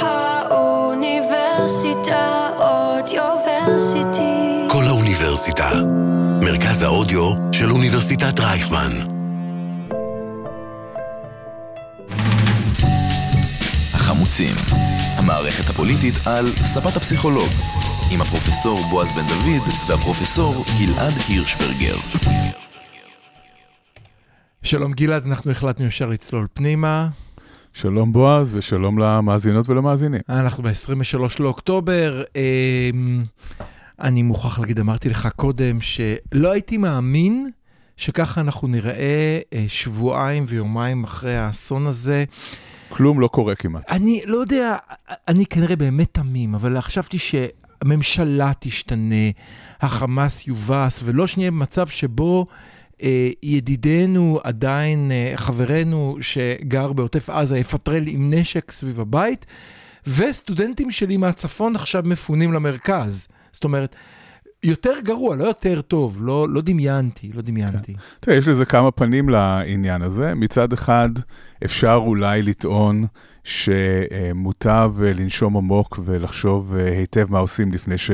האוניברסיטה אודיוורסיטי. כל האוניברסיטה. מרכז האודיו של אוניברסיטת רייכמן. החמוצים, המערכת הפוליטית על ספת הפסיכולוג, עם הפרופסור בועז בן דוד והפרופסור גלעד הירשברגר. שלום גלעד, אנחנו החלטנו ישר לצלול פנימה. שלום בועז ושלום למאזינות ולמאזינים. אנחנו ב-23 לאוקטובר. אמ, אני מוכרח להגיד, אמרתי לך קודם, שלא הייתי מאמין שככה אנחנו נראה אה, שבועיים ויומיים אחרי האסון הזה. כלום לא קורה כמעט. אני לא יודע, אני כנראה באמת תמים, אבל חשבתי שהממשלה תשתנה, החמאס יובס, ולא שנהיה במצב שבו ידידנו, עדיין אה, חברנו שגר בעוטף עזה, יפטרל עם נשק סביב הבית, וסטודנטים שלי מהצפון עכשיו מפונים למרכז. זאת אומרת, יותר גרוע, לא יותר טוב, לא, לא דמיינתי, לא דמיינתי. כן. תראה, יש לזה כמה פנים לעניין הזה. מצד אחד, אפשר אולי לטעון שמוטב לנשום עמוק ולחשוב היטב מה עושים לפני ש...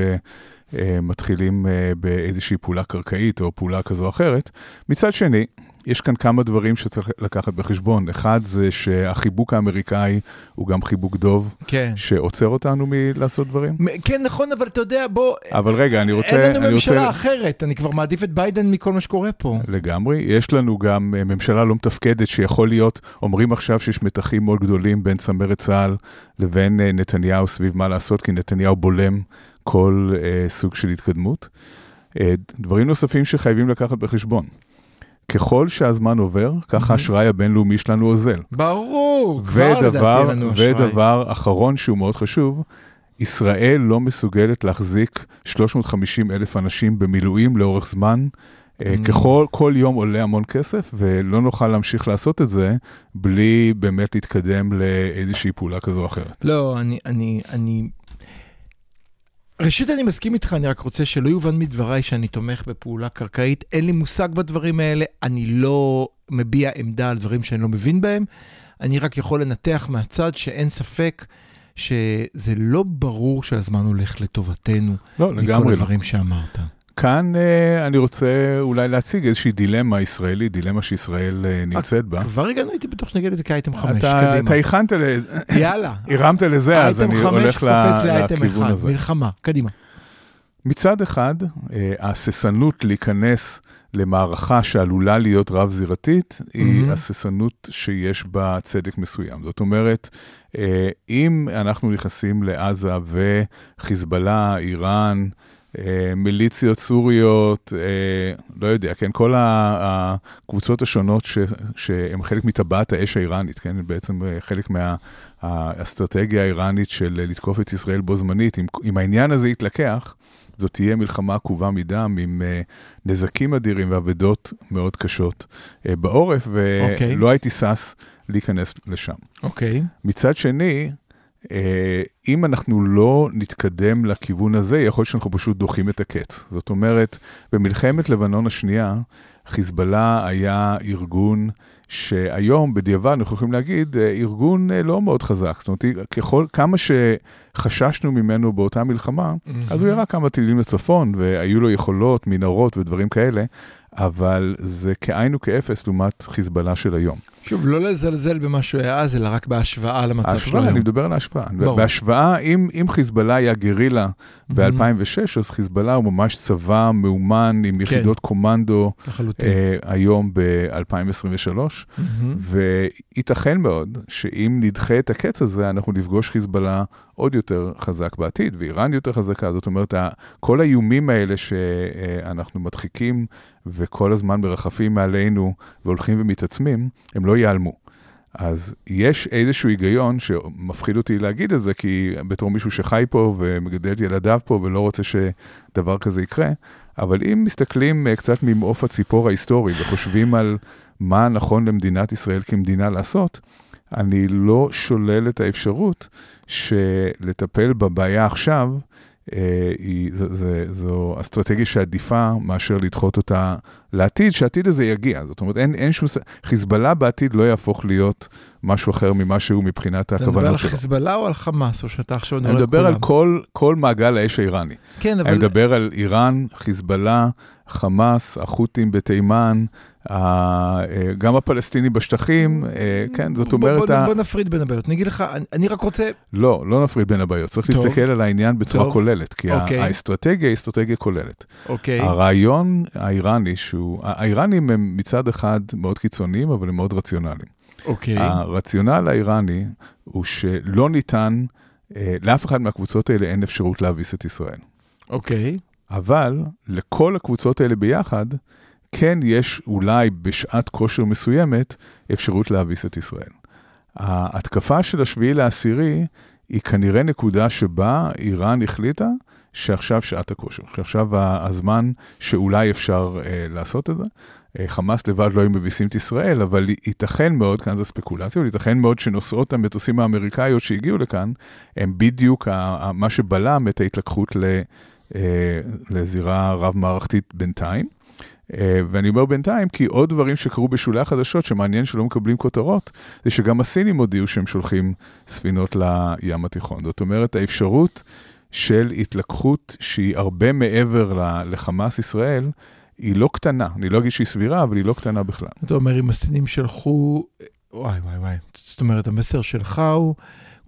מתחילים באיזושהי פעולה קרקעית או פעולה כזו או אחרת. מצד שני, יש כאן כמה דברים שצריך לקחת בחשבון. אחד זה שהחיבוק האמריקאי הוא גם חיבוק דוב, כן. שעוצר אותנו מלעשות דברים. כן, נכון, אבל אתה יודע, בוא... אבל רגע, אני רוצה... אין לנו אני ממשלה רוצה... אחרת, אני כבר מעדיף את ביידן מכל מה שקורה פה. לגמרי. יש לנו גם ממשלה לא מתפקדת שיכול להיות, אומרים עכשיו שיש מתחים מאוד גדולים בין צמרת צה"ל לבין נתניהו סביב מה לעשות, כי נתניהו בולם כל אה, סוג של התקדמות. אה, דברים נוספים שחייבים לקחת בחשבון. ככל שהזמן עובר, ככה האשראי הבינלאומי שלנו אוזל. ברור, כבר לדעתי אין לנו אשראי. ודבר אחרון שהוא מאוד חשוב, ישראל לא מסוגלת להחזיק 350 אלף אנשים במילואים לאורך זמן. Mm. ככל, כל יום עולה המון כסף, ולא נוכל להמשיך לעשות את זה בלי באמת להתקדם לאיזושהי פעולה כזו או אחרת. לא, אני, אני, אני... ראשית, אני מסכים איתך, אני רק רוצה שלא יובן מדבריי שאני תומך בפעולה קרקעית. אין לי מושג בדברים האלה, אני לא מביע עמדה על דברים שאני לא מבין בהם. אני רק יכול לנתח מהצד שאין ספק שזה לא ברור שהזמן הולך לטובתנו. לא, לגמרי לא. מכל הדברים שאמרת. כאן אה, אני רוצה אולי להציג איזושהי דילמה ישראלית, דילמה שישראל אה, נמצאת בה. כבר הגענו איתי בטוח שנגיד את זה כאייטם חמש, קדימה. אתה הכנת לזה, יאללה. הרמת לזה, אז אני הולך לכיוון הזה. מלחמה, קדימה. מצד אחד, אה, ההססנות להיכנס למערכה שעלולה להיות רב-זירתית, היא מהמם. הססנות שיש בה צדק מסוים. זאת אומרת, אה, אם אנחנו נכנסים לעזה וחיזבאללה, איראן, אה, מיליציות סוריות, אה, לא יודע, כן, כל הקבוצות השונות ש- שהן חלק מטבעת האש האיראנית, כן, בעצם אה, חלק מהאסטרטגיה האיראנית של לתקוף את ישראל בו זמנית, אם, אם העניין הזה יתלקח, זאת תהיה מלחמה עקובה מדם עם נזקים אדירים ואבדות מאוד קשות בעורף, ולא אוקיי. okay. הייתי שש להיכנס לשם. אוקיי. מצד שני, אה, אם אנחנו לא נתקדם לכיוון הזה, יכול להיות שאנחנו פשוט דוחים את הקץ. זאת אומרת, במלחמת לבנון השנייה, חיזבאללה היה ארגון שהיום, בדיעבד, אנחנו יכולים להגיד, אה, ארגון אה, לא מאוד חזק. זאת אומרת, ככל, כמה שחששנו ממנו באותה מלחמה, אז הוא ירה כמה טילים לצפון, והיו לו יכולות, מנהרות ודברים כאלה, אבל זה כאין וכאפס לעומת חיזבאללה של היום. שוב, לא לזלזל במה שהוא היה אז, אלא רק בהשוואה למצב שלו ההשוואה, היום. אני מדבר על ההשוואה. ברור. בהשוואה, אם, אם חיזבאללה היה גרילה ב-2006, אז חיזבאללה הוא ממש צבא מאומן עם יחידות קומנדו לחלוטין. אה, היום ב-2023, מהמם. וייתכן מאוד שאם נדחה את הקץ הזה, אנחנו נפגוש חיזבאללה עוד יותר חזק בעתיד, ואיראן יותר חזקה. זאת אומרת, כל האיומים האלה שאנחנו מדחיקים וכל הזמן מרחפים מעלינו והולכים ומתעצמים, הם לא ייעלמו. אז יש איזשהו היגיון שמפחיד אותי להגיד את זה, כי בתור מישהו שחי פה ומגדל את ילדיו פה ולא רוצה שדבר כזה יקרה, אבל אם מסתכלים אה, קצת ממעוף הציפור ההיסטורי וחושבים על מה נכון למדינת ישראל כמדינה לעשות, אני לא שולל את האפשרות שלטפל בבעיה עכשיו אה, היא, זו, זו, זו אסטרטגיה שעדיפה מאשר לדחות אותה לעתיד, שהעתיד הזה יגיע. זאת אומרת, אין, אין שום... חיזבאללה בעתיד לא יהפוך להיות משהו אחר ממה שהוא מבחינת אתה מדבר על הכוונות שלו. חיזבאללה או על חמאס, או שאתה עכשיו אני מדבר על כולם? כל, כל מעגל האש האיראני. כן, אני אבל... מדבר על איראן, חיזבאללה, חמאס, החות'ים בתימן, אה, גם הפלסטינים בשטחים, אה, כן, זאת אומרת, בוא, נפריד בין הבעיות. אני אגיד לך, אני, רק רוצה... לא, לא נפריד בין הבעיות, צריך טוב. להסתכל על העניין בצורה טוב. כוללת, כי אוקיי. האסטרטגיה היא אסטרטגיה כוללת. אוקיי, הרעיון האיראני, שהוא, האיראנים הם מצד אחד מאוד קיצוניים, אבל הם מאוד רציונליים. אוקיי. הרציונל האיראני הוא שלא ניתן, אה, לאף אחד מהקבוצות האלה אין אפשרות להביס את ישראל. אוקיי. אבל לכל הקבוצות האלה ביחד, כן יש אולי בשעת כושר מסוימת אפשרות להביס את ישראל. ההתקפה של השביעי לעשירי היא כנראה נקודה שבה איראן החליטה שעכשיו שעת הכושר, שעכשיו הזמן שאולי אפשר אה, לעשות את זה. אה, חמאס לבד לא היו מביסים את ישראל, אבל ייתכן מאוד, כאן זו ספקולציה, אבל ייתכן מאוד שנוסעות המטוסים האמריקאיות שהגיעו לכאן, הם בדיוק ה- ה- מה שבלם את ההתלקחות ל... אה, לזירה רב-מערכתית בינתיים. אה, ואני אומר בינתיים, כי עוד דברים שקרו בשולי החדשות, שמעניין שלא מקבלים כותרות, זה שגם הסינים הודיעו שהם שולחים ספינות לים התיכון. זאת אומרת, האפשרות של התלקחות שהיא הרבה מעבר לחמאס ישראל, היא לא קטנה. אני לא אגיד שהיא סבירה, אבל היא לא קטנה בכלל. אתה אומר, אם הסינים שלחו... וואי, וואי, וואי. זאת אומרת, המסר שלך הוא,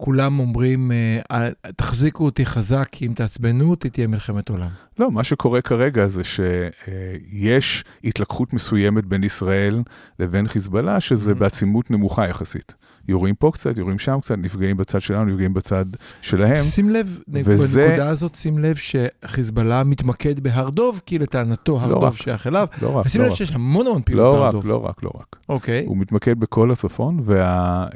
כולם אומרים, אה, אה, תחזיקו אותי חזק, כי אם תעצבנו אותי, תהיה מלחמת עולם. לא, מה שקורה כרגע זה שיש התלקחות מסוימת בין ישראל לבין חיזבאללה, שזה Mhm. בעצימות נמוכה יחסית. יורים פה קצת, יורים שם קצת, נפגעים בצד שלנו, נפגעים בצד שלהם. שים לב, וזה- בנקודה הזאת, שים לב שחיזבאללה מתמקד בהר דוב, כי לטענתו הר לא דוב רק. שייך אליו. לא רק, ושים לא לב רק. שיש המון המון פעילות לא בהר רק, דוב. לא רק, לא רק. אוקיי. הוא מתמקד בכל הצפון, וה...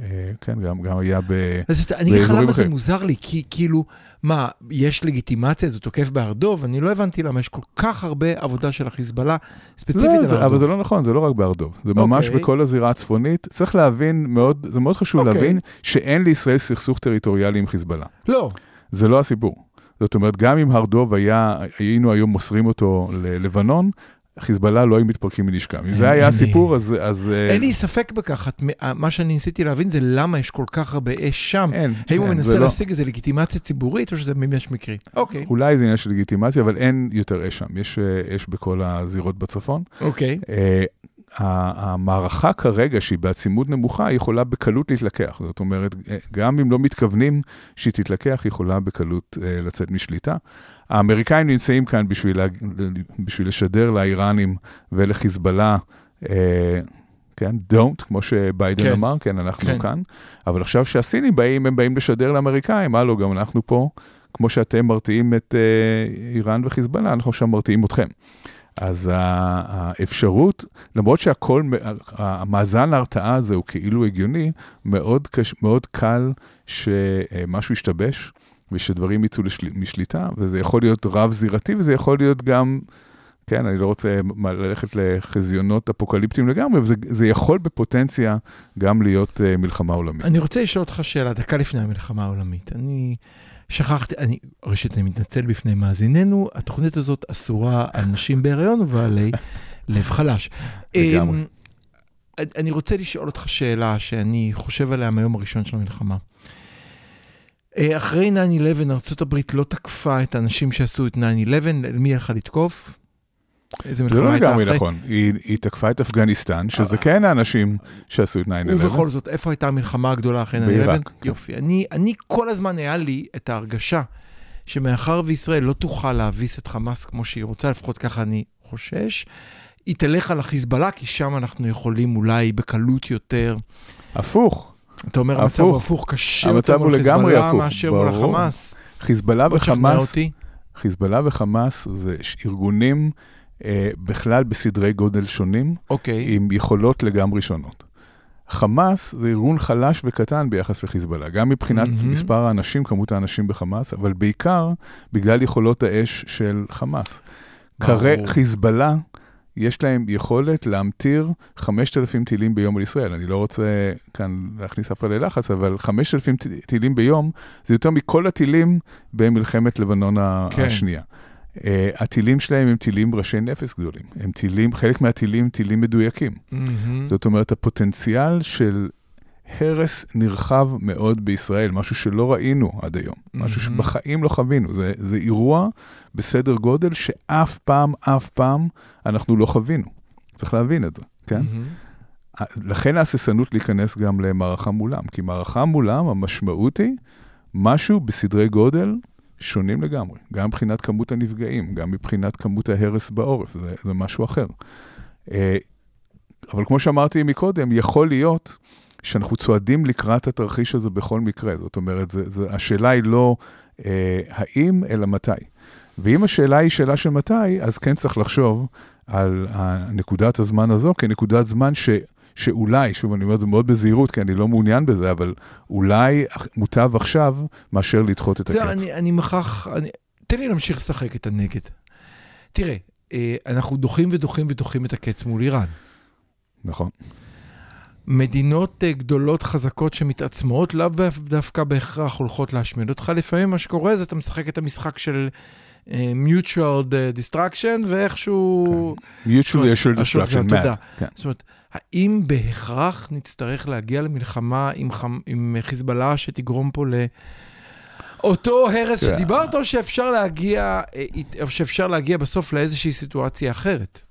אה, כן, גם, גם היה ב... אז אני אגיד לך למה זה. מוזר לי, כי כאילו, מה, יש לגיטימציה, זה תוקף בהר דוב? אני לא הבנתי למה יש כל כך הרבה עבודה של החיזבאללה, ספציפית לא, על הר אבל זה. לא נכון, זה לא רק בהר דוב. זה ממש אוקיי. בכל הזירה הצפונית. צריך להבין, מאוד, זה מאוד חשוב אוקיי. להבין, שאין לישראל סכסוך טריטוריאלי עם חיזבאללה. לא, זה לא הסיפור. זאת אומרת, גם אם הר דוב היה, היינו היום מוסרים אותו ללבנון, חיזבאללה לא היו מתפרקים מנשקם. אם זה היה הסיפור, אז... אז אה, אין לי ספק בכך. את- מה שאני ניסיתי להבין זה למה יש כל כך הרבה אש שם. אין, האם הוא אין, מנסה זה לא- להשיג איזה לגיטימציה ציבורית, או שזה ממש מקרי? אוקיי, אולי זה עניין של לגיטימציה, אבל אין יותר אש שם. יש אה, אש בכל הזירות בצפון. אוקיי. המערכה כרגע, שהיא בעצימות נמוכה, היא יכולה בקלות להתלקח. זאת אומרת, אה, גם אם לא מתכוונים שהיא תתלקח, היא יכולה בקלות אה, לצאת משליטה. האמריקאים נמצאים כאן בשביל, לה, בשביל לשדר לאיראנים ולחיזבאללה, אה, כן, don't, כמו שביידן כן. אמר, כן, אנחנו כן. כאן. אבל עכשיו שהסינים באים, הם באים לשדר לאמריקאים, הלו, גם אנחנו פה, כמו שאתם מרתיעים את אה, איראן וחיזבאללה, אנחנו עכשיו מרתיעים אתכם. אז האפשרות, למרות שהכל, המאזן ההרתעה הזה הוא כאילו הגיוני, מאוד, קש, מאוד קל שמשהו ישתבש ושדברים יצאו לשל, משליטה, וזה יכול להיות רב-זירתי וזה יכול להיות גם, כן, אני לא רוצה ללכת לחזיונות אפוקליפטיים לגמרי, אבל זה, זה יכול בפוטנציה גם להיות uh, מלחמה עולמית. אני רוצה לשאול אותך שאלה, דקה לפני המלחמה העולמית. אני שכחתי, אני, ראשית, אני מתנצל בפני מאזיננו, התוכנית הזאת אסורה על נשים בהיריון ובעלי לב חלש. לגמרי. אמ, אני רוצה לשאול אותך שאלה שאני חושב עליה מהיום הראשון של המלחמה. אה, אחרי 9-11, ארה"ב לא תקפה את האנשים שעשו את 9-11, מי ילכה לתקוף? איזה זה מלחמה לא הייתה לגמרי אחרי? נכון, היא, היא תקפה את אפגניסטן, שזה כן האנשים שעשו את 9-11. ובכל זאת, איפה הייתה המלחמה הגדולה אחרי 9-11? בעיראק, כן. יופי. אני, אני כל הזמן היה לי את ההרגשה שמאחר וישראל לא תוכל להביס את חמאס כמו שהיא רוצה, לפחות ככה אני חושש, היא תלך על החיזבאללה, כי שם אנחנו יכולים אולי בקלות יותר. הפוך, אתה אומר, המצב הפוך. הוא הפוך, קשה המצב יותר מול לגמרי חיזבאללה מאשר מול. החמאס. חיזבאללה וחמאס. חיזבאללה וחמאס זה ארגונים אה, בכלל בסדרי גודל שונים, אוקיי, עם יכולות לגמרי שונות. חמאס זה ארגון חלש וקטן ביחס לחיזבאללה, גם מבחינת מהמם. מספר האנשים, כמות האנשים בחמאס, אבל בעיקר בגלל יכולות האש של חמאס. כרי, חיזבאללה יש להם יכולת להמטיר 5,000 טילים ביום על ישראל. אני לא רוצה כאן להכניס אף אחד ללחץ, אבל 5,000 טילים ביום זה יותר מכל הטילים במלחמת לבנון כן. השנייה. Uh, הטילים שלהם הם טילים ראשי נפש גדולים. הם טילים, חלק מהטילים טילים מדויקים. מהמם. זאת אומרת, הפוטנציאל של הרס נרחב מאוד בישראל, משהו שלא ראינו עד היום, משהו מהמם. שבחיים לא חווינו. זה, זה אירוע בסדר גודל שאף פעם, אף פעם אנחנו לא חווינו. צריך להבין את זה, כן? מהמם. לכן ההססנות להיכנס גם למערכה מולם, כי מערכה מולם, המשמעות היא משהו בסדרי גודל שונים לגמרי, גם מבחינת כמות הנפגעים, גם מבחינת כמות ההרס בעורף, זה, זה משהו אחר. אה, אבל כמו שאמרתי מקודם, יכול להיות שאנחנו צועדים לקראת התרחיש הזה בכל מקרה. זאת אומרת, זה, זה, השאלה היא לא אה, האם, אלא מתי. ואם השאלה היא שאלה של מתי, אז כן צריך לחשוב על נקודת הזמן הזו כנקודת זמן ש... שאולי, שוב, אני אומר את זה מאוד בזהירות, כי אני לא מעוניין בזה, אבל אולי מוטב עכשיו מאשר לדחות את הקץ. אני, אני מכרח, אני, תן לי להמשיך לשחק את הנגד. תראה, אה, אנחנו דוחים ודוחים ודוחים את הקץ מול איראן. נכון. מדינות אה, גדולות חזקות שמתעצמות, לאו דווקא בהכרח הולכות להשמיד אותך. לפעמים מה שקורה זה אתה משחק את המשחק של mutual destruction, ואיכשהו... mutually assured assured, destruction, mad. כן. זאת אומרת, האם בהכרח נצטרך להגיע למלחמה עם, חמ... עם חיזבאללה שתגרום פה ל... אותו הרס תראה, שדיברת, או שאפשר להגיע, אה, או שאפשר להגיע בסוף לאיזושהי סיטואציה אחרת?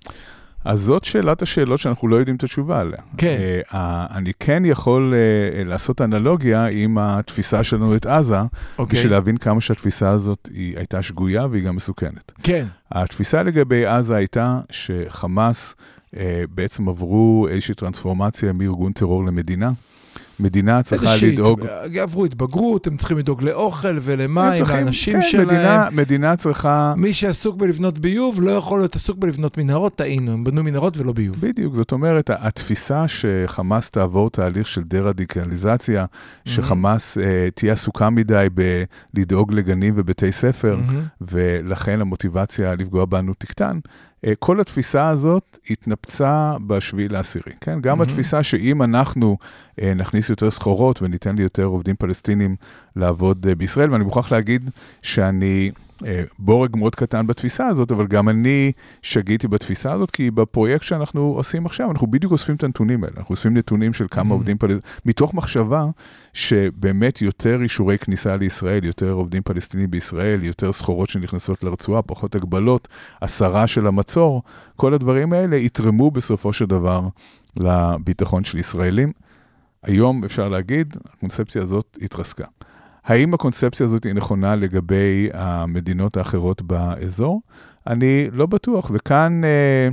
אז זאת שאלת השאלות שאנחנו לא יודעים את התשובה עליה. כן. אה, אני כן יכול אה, לעשות אנלוגיה עם התפיסה שלנו את עזה, אוקיי. בשביל להבין כמה שהתפיסה הזאת היא הייתה שגויה והיא גם מסוכנת. כן. התפיסה לגבי עזה הייתה שחמאס אה, בעצם עברו איזושהי טרנספורמציה מארגון טרור למדינה. מדינה צריכה לדאוג... עברו התבגרות, הם צריכים לדאוג לאוכל ולמים, לאנשים כן, שלהם. מדינה, מדינה צריכה... מי שעסוק בלבנות ביוב לא יכול להיות עסוק בלבנות מנהרות, טעינו, הם בנו מנהרות ולא ביוב. בדיוק, זאת אומרת, התפיסה שחמאס תעבור תהליך של דה-רדיקליזציה, שחמאס אה, תהיה עסוקה מדי בלדאוג לגנים ובתי ספר, מהמם. ולכן המוטיבציה לפגוע בנו תקטן. אה, כל התפיסה הזאת התנפצה בשביעי לעשירי, כן? גם מהמם. התפיסה שאם אנחנו אה, נכניס יותר סחורות וניתן ליותר עובדים פלסטינים לעבוד אה, בישראל, ואני מוכרח להגיד שאני בורג מאוד קטן בתפיסה הזאת, אבל גם אני שגיתי בתפיסה הזאת, כי בפרויקט שאנחנו עושים עכשיו, אנחנו בדיוק אוספים את הנתונים האלה. אנחנו אוספים נתונים של כמה Mhm. עובדים פלסטינים, מתוך מחשבה שבאמת יותר אישורי כניסה לישראל, יותר עובדים פלסטינים בישראל, יותר סחורות שנכנסות לרצועה, פחות הגבלות, הסרה של המצור, כל הדברים האלה יתרמו בסופו של דבר לביטחון של ישראלים. היום אפשר להגיד, הקונספציה הזאת התרסקה. האם הקונספציה הזאת היא נכונה לגבי המדינות האחרות באזור? אני לא בטוח, וכאן... אה,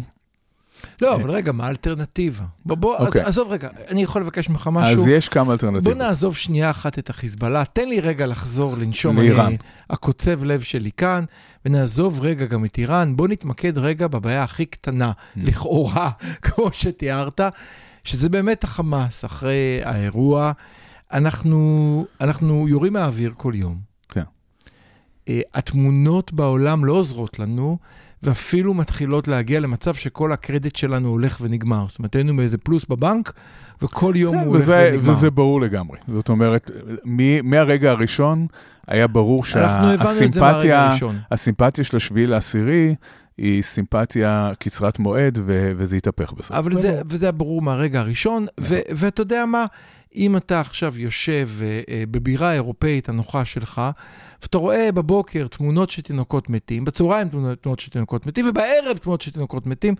לא, אבל רגע, מה האלטרנטיבה? בוא, בוא, אוקיי. עזוב רגע, אני יכול לבקש ממך משהו? אז יש כמה בוא אלטרנטיבות. נעזוב שנייה אחת את החיזבאללה, תן לי רגע לחזור, לנשום, לאיראן. הקוצב לב שלי כאן, ונעזוב רגע גם את איראן, בוא נתמקד רגע בבעיה הכי קטנה, Mm. לכאורה, כמו שתיארת, שזה באמת החמאס, אחרי האירוע. אנחנו, אנחנו יורים מהאוויר כל יום. כן. אה, התמונות בעולם לא עוזרות לנו, ואפילו מתחילות להגיע למצב שכל הקרדיט שלנו הולך ונגמר. זאת אומרת, היינו באיזה פלוס בבנק, וכל יום כן, הוא הולך וזה, ונגמר. וזה ברור לגמרי. זאת אומרת, מ- מהרגע הראשון היה ברור שהסימפתיה. הסימפתיה של השביעי לעשירי היא סימפתיה קצרת מועד, ו- וזה יתהפך בסוף. אבל זה, וזה היה ברור מהרגע הראשון, ו- ואתה יודע מה, אם אתה עכשיו יושב אה, אה, בבירה האירופאית הנוחה שלך, ואתה רואה בבוקר תמונות של תינוקות מתים, בצהריים תמונות של תינוקות מתים, ובערב תמונות של תינוקות מתים,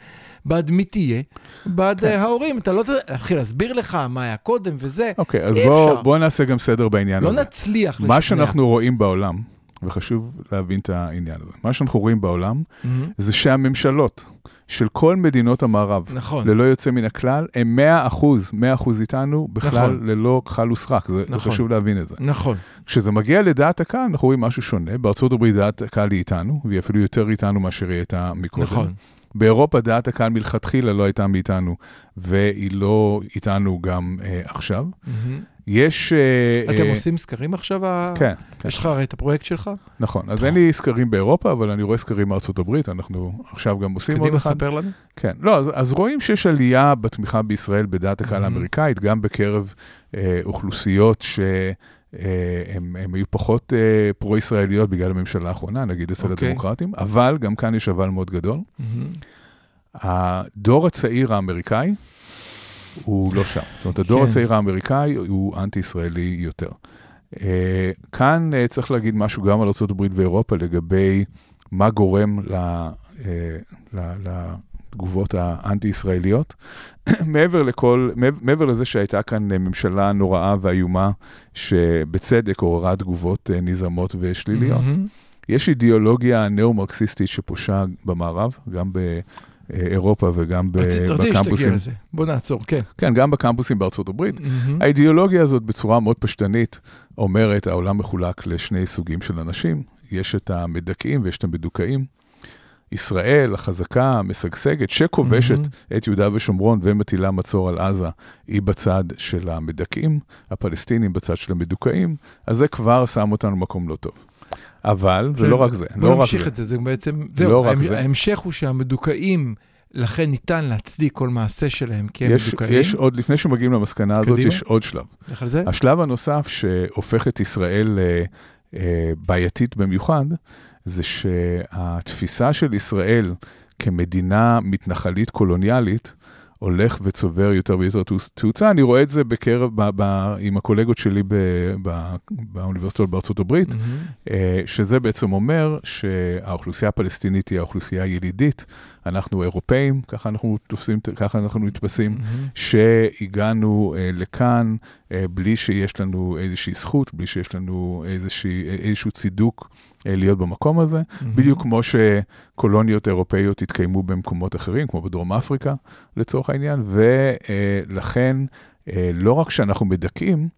בעד מי תהיה? בעד כן. ההורים. אתה לא תדע, להתחיל להסביר לך מה היה קודם וזה. אוקיי, אז אי בוא, נעשה גם סדר בעניין לא הזה. נצליח מה שאנחנו רואים בעולם, וחשוב להבין את העניין הזה, מה שאנחנו רואים בעולם, מהמם. זה שהממשלות של כל מדינות המערב, נכון. ללא יוצא מן הכלל, הם 100 אחוז, 100 אחוז איתנו, בכלל נכון. ללא כחל וסרק, זה, זה נכון. חשוב להבין את זה. נכון. כשזה מגיע לדעת הקהל, אנחנו רואים משהו שונה. בארצות הברית דעת הקהל היא איתנו, והיא אפילו יותר איתנו מאשר היא הייתה מקודם. נכון. באירופה דעת הקהל מלכתחילה לא הייתה מאיתנו, והיא לא איתנו גם אה, עכשיו. מהמם. יש... אה, אתם אה, עושים סקרים עכשיו? כן, כן, יש לך הרי את הפרויקט שלך? נכון. אז אין לי סקרים באירופה, אבל אני רואה סקרים מארצות הברית, אנחנו עכשיו גם עושים עוד קדימה, אחד. ספר לנו. כן, לא, אז, אז רואים שיש עלייה בתמיכה בישראל בדעת הקהל. האמריקאית, גם בקרב אה, אוכלוסיות שהן היו פחות אה, פרו-ישראליות בגלל הממשלה האחרונה, נגיד אצל אוקיי. הדמוקרטים, אבל גם כאן יש אבל מאוד גדול. מהמם. הדור הצעיר האמריקאי הוא לא שם. זאת אומרת, הדור כן. הצעיר האמריקאי הוא אנטי-ישראלי יותר. אה, כאן אה, צריך להגיד משהו גם על ארה"ב ואירופה לגבי מה גורם ל- אה, ל- לתגובות האנטי-ישראליות. מעבר לכל, מעבר- לזה שהייתה כאן ממשלה נוראה ואיומה, שבצדק עוררה תגובות אה, נזעמות ושליליות. מהמם. יש אידיאולוגיה נאו-מרקסיסטית שפושה במערב, גם באירופה וגם ב- רציתי רציתי שתגיע בקמפוסים. לזה. בוא נעצור, כן. כן, גם בקמפוסים בארצות הברית. מהמם. האידיאולוגיה הזאת בצורה מאוד פשטנית אומרת, העולם מחולק לשני סוגים של אנשים. יש את המדכאים ויש את המדוכאים. ישראל החזקה, המשגשגת, שכובשת את יהודה ושומרון ומטילה מצור על עזה, היא בצד של המדכאים, הפלסטינים בצד של המדוכאים, אז זה כבר שם אותנו במקום לא טוב. אבל זה כן, לא רק זה, בוא לא רק נמשיך זה. את זה, זה בעצם, לא זהו, זה. ההמשך הוא שהמדוכאים, לכן ניתן להצדיק כל מעשה שלהם כי הם יש, מדוכאים. יש עוד, לפני שמגיעים למסקנה הזאת, קדימה. יש עוד שלב. לך על זה? השלב הנוסף שהופך את ישראל אה, אה, בעייתית במיוחד, זה שהתפיסה של ישראל כמדינה מתנחלית קולוניאלית, הולך וצובר יותר ויותר תאוצ- תאוצה. אני רואה את זה בקרב, ב, ב, עם הקולגות שלי ב, ב, באוניברסיטות בארצות הברית. אה, שזה בעצם אומר שהאוכלוסייה הפלסטינית היא האוכלוסייה הילידית. אנחנו אירופאים, ככה אנחנו תופסים, ככה אנחנו נתפסים. מהמם. שהגענו אה, לכאן אה, בלי שיש לנו איזושהי זכות, בלי שיש לנו איזושהי, איזשהו צידוק להיות במקום הזה, מהמם. בדיוק כמו שקולוניות אירופאיות התקיימו במקומות אחרים, כמו בדרום אפריקה לצורך העניין, ולכן אה, לא רק שאנחנו מדכאים,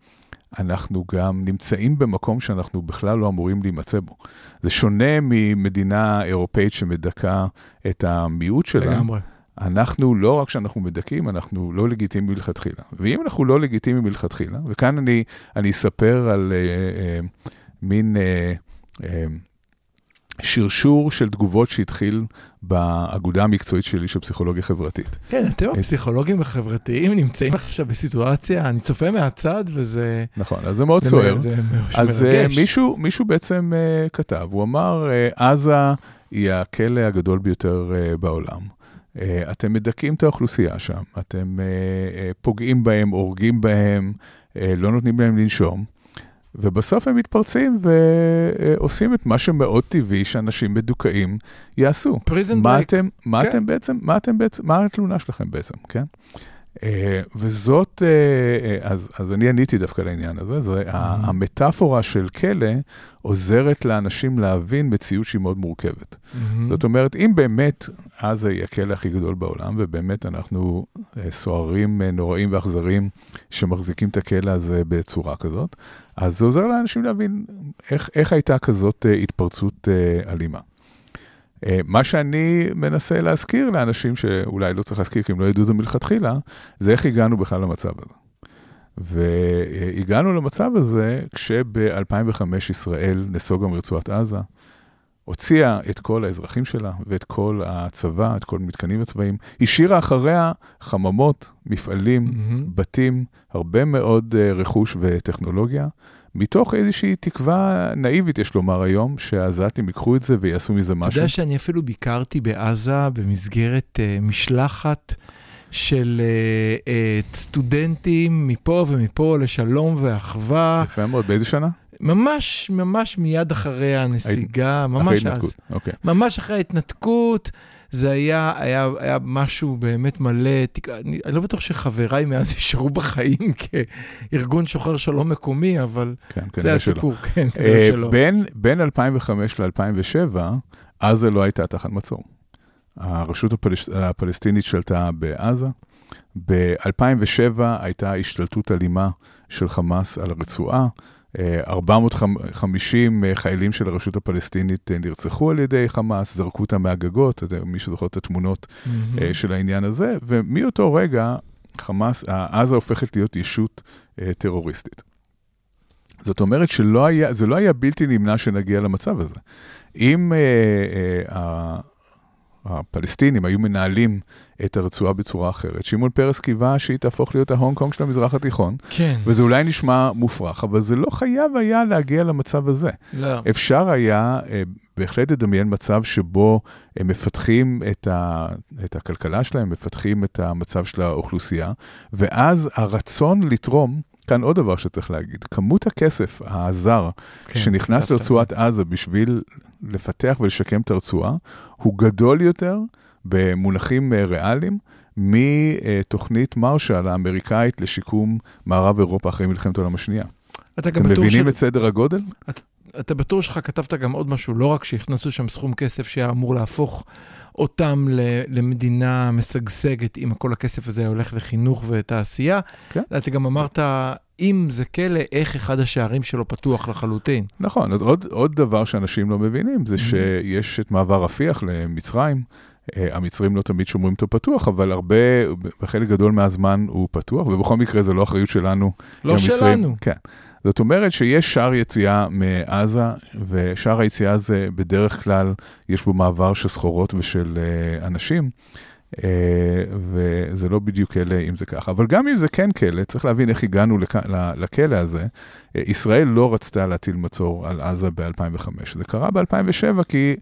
אנחנו גם נמצאים במקום שאנחנו בכלל לא אמורים להימצא בו. זה שונה ממדינה אירופאית שמדכאה את המיעוט שלה. לגמרי. אנחנו, לא רק שאנחנו מדכאים, אנחנו לא לגיטימיים מלכתחילה. ואם אנחנו לא לגיטימיים מלכתחילה, וכאן אני, אני אספר על אה, אה, מין אה, אה, שרשור של תגובות שהתחיל באגודה המקצועית שלי של פסיכולוגיה חברתית. כן, אתם הפסיכולוגים החברתיים נמצאים עכשיו בסיטואציה, אני צופה מהצד וזה... נכון, אז זה מאוד זה סוער. זה אז אה, מרגש. מישהו, מישהו בעצם אה, כתב, הוא אמר, אה, עזה היא הכלא הגדול ביותר אה, בעולם. אה, אתם מדכאים את האוכלוסייה שם, אתם אה, אה, פוגעים בהם, הורגים בהם, אה, לא נותנים להם לנשום, ובסוף הם מתפרצים ועושים את מה שמאוד טבעי שאנשים מדוכאים יעשו. פריזן מה. אתם, מה כן. אתם בעצם, מה אתם בעצם, מה התלונה שלכם בעצם, כן? אה, וזאת, אה, אה, אז, אז אני עניתי דווקא לעניין הזה, זה, Mm-hmm. המטאפורה של כלא עוזרת לאנשים להבין מציאות שהיא מאוד מורכבת. מהמם. זאת אומרת, אם באמת עזה היא הכלא הכי גדול בעולם, ובאמת אנחנו סוהרים אה, נוראים ואכזרים שמחזיקים את הכלא הזה בצורה כזאת, אז זה עוזר לאנשים להבין איך, איך הייתה כזאת התפרצות אלימה. אה, מה שאני מנסה להזכיר לאנשים שאולי לא צריך להזכיר כי הם לא ידעו זה מלכתחילה, זה איך הגענו בכלל למצב הזה. והגענו למצב הזה כשב-2005 ישראל נסוגה מרצועת עזה, הוציאה את כל האזרחים שלה ואת כל הצבא, את כל המתקנים הצבאיים, השאירה אחריה חממות, מפעלים, מהמם. בתים, הרבה מאוד אה, רכוש וטכנולוגיה, מתוך איזושהי תקווה נאיבית, יש לומר היום, שהעזתים ייקחו את זה ויעשו מזה אתה משהו. יודע שאני אפילו ביקרתי בעזה במסגרת uh, משלחת של uh, uh, סטודנטים מפה ומפה לשלום ואחווה, יפה מאוד, באיזה שנה? ממש ממש מיד אחרי הנסיגה, אחרי ממש אז. התנתקות. אוקיי. ממש אחרי ההתנתקות, זה היה, היה, היה משהו באמת מלא, תק- אני, אני לא בטוח שחבריי מאז יישארו בחיים כארגון שוחר שלום מקומי, אבל כן, זה כנראה שלא. הסיפור, כן, אה, כנראה שלא. בין, בין 2005 ל-2007, עזה לא הייתה תחת מצור. הרשות הפלש... הפלסטינית שלטה בעזה. ב-2007 הייתה השתלטות אלימה של חמאס על הרצועה. אה, 450 חיילים של הרשות הפלסטינית אה, נרצחו על ידי חמאס, זרקו אותם מהגגות, מי שזוכר את התמונות. אה, של העניין הזה, ומאותו רגע חמאס, אה, עזה הופכת להיות ישות אה, טרוריסטית. זאת אומרת שלא היה, זה לא היה בלתי נמנע שנגיע למצב הזה. אם אה, אה, הפלסטינים היו מנהלים את הרצועה בצורה אחרת. שמעון פרס קיווה שהיא תהפוך להיות ההונג קונג של המזרח התיכון. כן. וזה אולי נשמע מופרך, אבל זה לא חייב היה להגיע למצב הזה. לא. אפשר היה אה, בהחלט לדמיין מצב שבו הם מפתחים את, ה, את הכלכלה שלהם, מפתחים את המצב של האוכלוסייה, ואז הרצון לתרום, כאן עוד דבר שצריך להגיד, כמות הכסף הזר כן, שנכנס לרצועת עזה בשביל לפתח ולשקם את הרצועה, הוא גדול יותר במונחים אה, ריאליים מתוכנית מרשל האמריקאית לשיקום מערב אירופה אחרי מלחמת העולם השנייה. אתה גם אתם מבינים של- את סדר הגודל? אתה בטוח שלך כתבת גם עוד משהו, לא רק שהכנסו שם סכום כסף שהיה אמור להפוך אותם למדינה משגשגת, אם כל הכסף הזה הולך לחינוך ותעשייה, כן. אתה גם אמרת, אם זה כלא, איך אחד השערים שלו פתוח לחלוטין. נכון, אז עוד, עוד דבר שאנשים לא מבינים Mm-hmm. זה שיש את מעבר רפיח למצרים. אה, המצרים לא תמיד שומרים אותו פתוח, אבל הרבה, בחלק גדול מהזמן הוא פתוח, ובכל מקרה זה לא אחריות שלנו. לא. שלנו. כן. זאת אומרת שיש שער יציאה מעזה, ושער היציאה הזה בדרך כלל יש בו מעבר של סחורות ושל אה, אנשים, אה, וזה לא בדיוק כלא אם זה ככה. אבל גם אם זה כן כלא, צריך להבין איך הגענו לכלא הזה. אה, ישראל לא רצתה להטיל מצור על עזה ב-2005. זה קרה ב-2007 כי...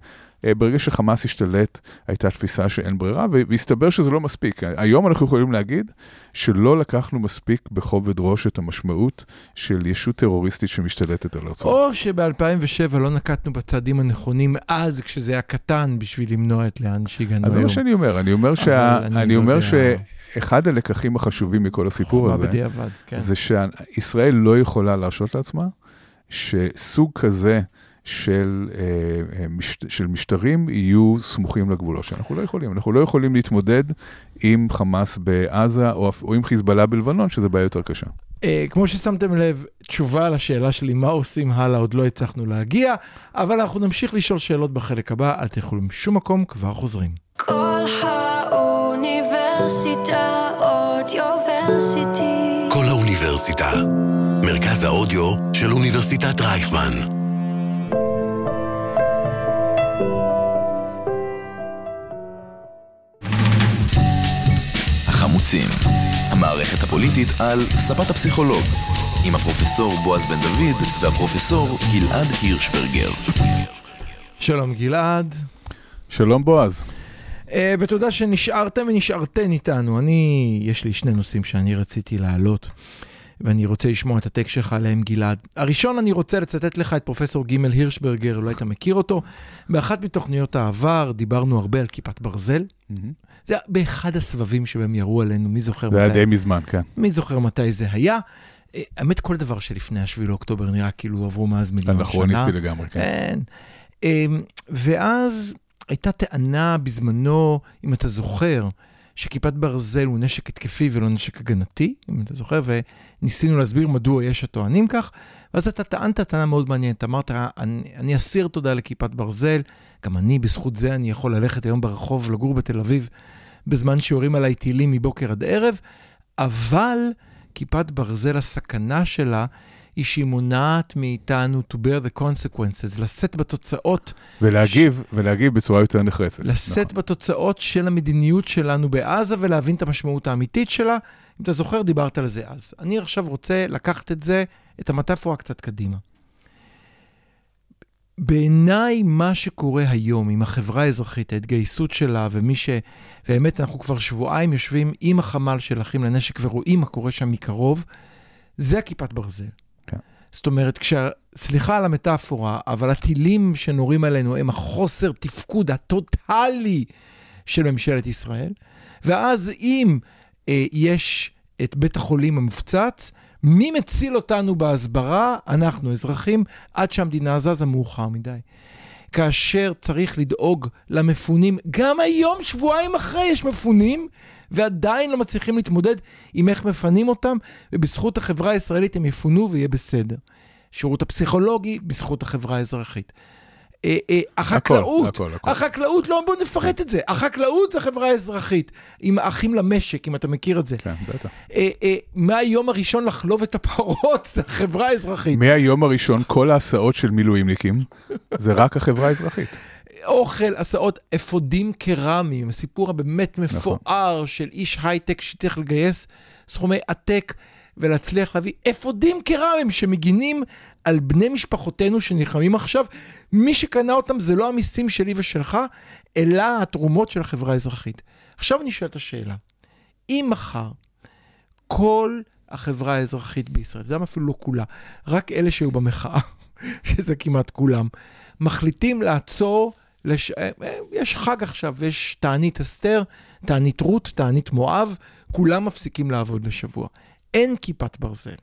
אה, ברגע שחמאס השתלט, הייתה תפיסה שאין ברירה, והסתבר שזה לא מספיק. היום אנחנו יכולים להגיד שלא לקחנו מספיק בכובד ראש את המשמעות של ישות טרוריסטית שמשתלטת על ארצות. או שב-2007 לא נקטנו בצעדים הנכונים אז, כשזה היה קטן, בשביל למנוע את לאן שהגענו אז זה היום. מה שאני אומר, אני אומר, שה... אני אני לא אומר יודע. שאחד הלקחים החשובים מכל הסיפור הזה, בדיעבד, כן. זה שישראל לא יכולה להרשות לעצמה שסוג כזה של, אה, אה, מש, של משטרים יהיו סמוכים לגבולות שלנו. אנחנו לא יכולים. אנחנו לא יכולים להתמודד עם חמאס בעזה או, או עם חיזבאללה בלבנון, שזה בעיה יותר קשה. אה, כמו ששמתם לב, תשובה לשאלה שלי, מה עושים הלאה, עוד לא הצלחנו להגיע, אבל אנחנו נמשיך לשאול שאלות בחלק הבא, אל תלכו לשום מקום, כבר חוזרים. כל האוניברסיטה אודיוורסיטי. כל האוניברסיטה. מרכז האודיו של אוניברסיטת רייכמן. החמוצים, המערכת הפוליטית על ספת הפסיכולוג, עם הפרופסור בועז בן דוד והפרופסור גלעד הירשברגר. שלום גלעד, שלום בועז. אה, ותודה שנשארתם ונשארתן איתנו. אני, יש לי שני נושאים שאני רציתי להעלות, ואני רוצה לשמוע את הטקסט שלך עליהם, גלעד. הראשון, אני רוצה לצטט לך את פרופסור גימל הירשברגר, אולי אתה מכיר אותו. באחת מתוכניות העבר דיברנו הרבה על כיפת ברזל. זה היה באחד הסבבים שבהם ירו עלינו, מי זוכר זה היה מתי? די מזמן, כן. מי זוכר מתי זה היה? אה, האמת, כל דבר שלפני השביעי לאוקטובר נראה כאילו עברו מאז מיליון שנה. אנכרוניסטי לגמרי, כן. כן. אמ, ואז הייתה טענה בזמנו, אם אתה זוכר, שכיפת ברזל הוא נשק התקפי ולא נשק הגנתי, אם אתה זוכר, וניסינו להסביר מדוע יש הטוענים כך, ואז אתה טענת טענה מאוד מעניינת, אמרת, אני, אני אסיר תודה לכיפת ברזל, גם אני, בזכות זה אני יכול ללכת היום ברחוב, לגור בתל אביב, בזמן שיורים עליי טילים מבוקר עד ערב, אבל כיפת ברזל, הסכנה שלה, היא שהיא מונעת מאיתנו to bear the consequences, לשאת בתוצאות, ולהגיב, ולהגיב בצורה יותר נחרצת. לשאת נכון. בתוצאות של המדיניות שלנו בעזה ולהבין את המשמעות האמיתית שלה. אם אתה זוכר, דיברת על זה אז. אני עכשיו רוצה לקחת את זה, את המטאפורה קצת קדימה. בעיניי, מה שקורה היום עם החברה האזרחית, ההתגייסות שלה, ומי ש... באמת, אנחנו כבר שבועיים יושבים עם החמ"ל של אחים לנשק ורואים מה קורה שם מקרוב, זה הכיפת ברזל. זאת אומרת, כשה... סליחה על המטאפורה, אבל הטילים שנורים עלינו הם החוסר תפקוד הטוטלי של ממשלת ישראל. ואז אם אה, יש את בית החולים המופצץ, מי מציל אותנו בהסברה? אנחנו, אזרחים, עד שהמדינה זזה מאוחר מדי. כאשר צריך לדאוג למפונים, גם היום, שבועיים אחרי, יש מפונים, ועדיין לא מצליחים להתמודד עם איך מפנים אותם, ובזכות החברה הישראלית הם יפונו ויהיה בסדר. שירות הפסיכולוגי, בזכות החברה האזרחית. אה, אה, החקלאות, הכל, הכל. החקלאות, לא, בואו נפרט את זה. החקלאות זה חברה אזרחית, עם האחים למשק, אם אתה מכיר את זה. כן, בטח. אה, מהיום הראשון לחלוב את הפרות, זה חברה אזרחית. מהיום הראשון, כל ההסעות של מילואימניקים, זה רק החברה האזרחית. אוכל, הסעות, אפודים קרמיים, הסיפור הבאמת נכון. מפואר של איש הייטק שצריך לגייס סכומי עתק ולהצליח להביא אפודים קרמיים שמגינים על בני משפחותינו שנלחמים עכשיו. מי שקנה אותם זה לא המיסים שלי ושלך, אלא התרומות של החברה האזרחית. עכשיו אני שואל את השאלה, אם מחר כל החברה האזרחית בישראל, אתה יודע אפילו לא כולה, רק אלה שהיו במחאה, שזה כמעט כולם, מחליטים לעצור, לש... אה, אה, יש חג עכשיו, יש תענית אסתר, תענית רות, תענית מואב, כולם מפסיקים לעבוד בשבוע. אין כיפת ברזל,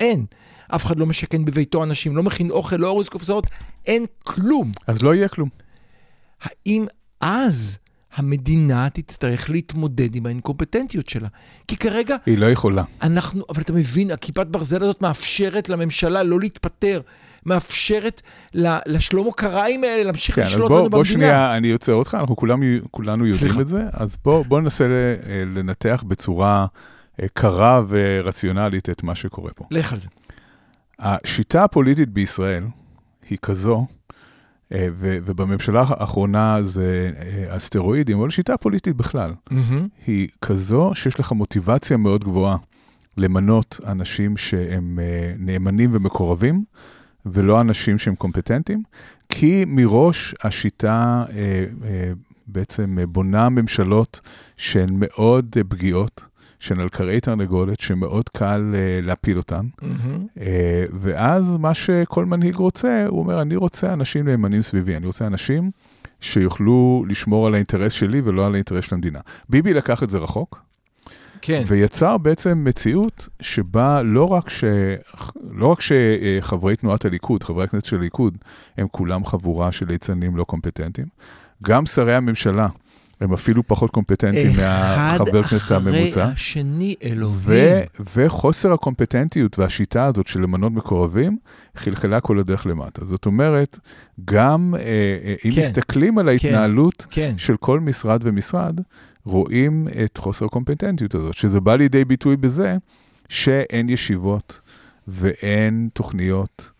אין. אף אחד לא משכן בביתו אנשים, לא מכין אוכל, לא אורז קופסאות, אין כלום. אז לא יהיה כלום. האם אז המדינה תצטרך להתמודד עם האינקומפטנטיות שלה? כי כרגע היא לא יכולה. אנחנו, אבל אתה מבין, הכיפת ברזל הזאת מאפשרת לממשלה לא להתפטר, מאפשרת לשלמה קרעיים האלה להמשיך כן, לשלוט בוא, לנו בוא במדינה. שנייה, אני עוצר אותך, אנחנו כולם, כולנו יודעים סליחה. את זה, אז בוא, בוא ננסה אה, לנתח בצורה אה, קרה ורציונלית את מה שקורה פה. לך על זה. השיטה הפוליטית בישראל היא כזו, אה, ו- ובממשלה האחרונה זה הסטרואידים, אבל השיטה הפוליטית בכלל, מהמם. היא כזו שיש לך מוטיבציה מאוד גבוהה למנות אנשים שהם נאמנים ומקורבים, ולא אנשים שהם קומפטנטים, כי מראש השיטה אה, אה, בעצם בונה ממשלות שהן מאוד פגיעות, שהן על כרעי תרנגולת, שמאוד קל אה, להפיל אותן. מהמם. אה, ואז מה שכל מנהיג רוצה, הוא אומר, אני רוצה אנשים נאמנים סביבי, אני רוצה אנשים שיוכלו לשמור על האינטרס שלי ולא על האינטרס של המדינה. ביבי לקח את זה רחוק, כן. ויצר בעצם מציאות שבה לא רק, ש... לא רק שחברי תנועת הליכוד, חברי הכנסת של הליכוד, הם כולם חבורה של ליצנים לא קומפטנטים, גם שרי הממשלה הם אפילו פחות קומפטנטים מהחבר כנסת הממוצע. אחד אחרי השני, אלוהים. וחוסר הקומפטנטיות והשיטה הזאת של למנות מקורבים, חלחלה כל הדרך למטה. זאת אומרת, גם אה, אה, אם כן, מסתכלים על ההתנהלות כן. של כל משרד ומשרד, רואים את חוסר הקומפטנטיות הזאת, שזה בא לידי ביטוי בזה שאין ישיבות ואין תוכניות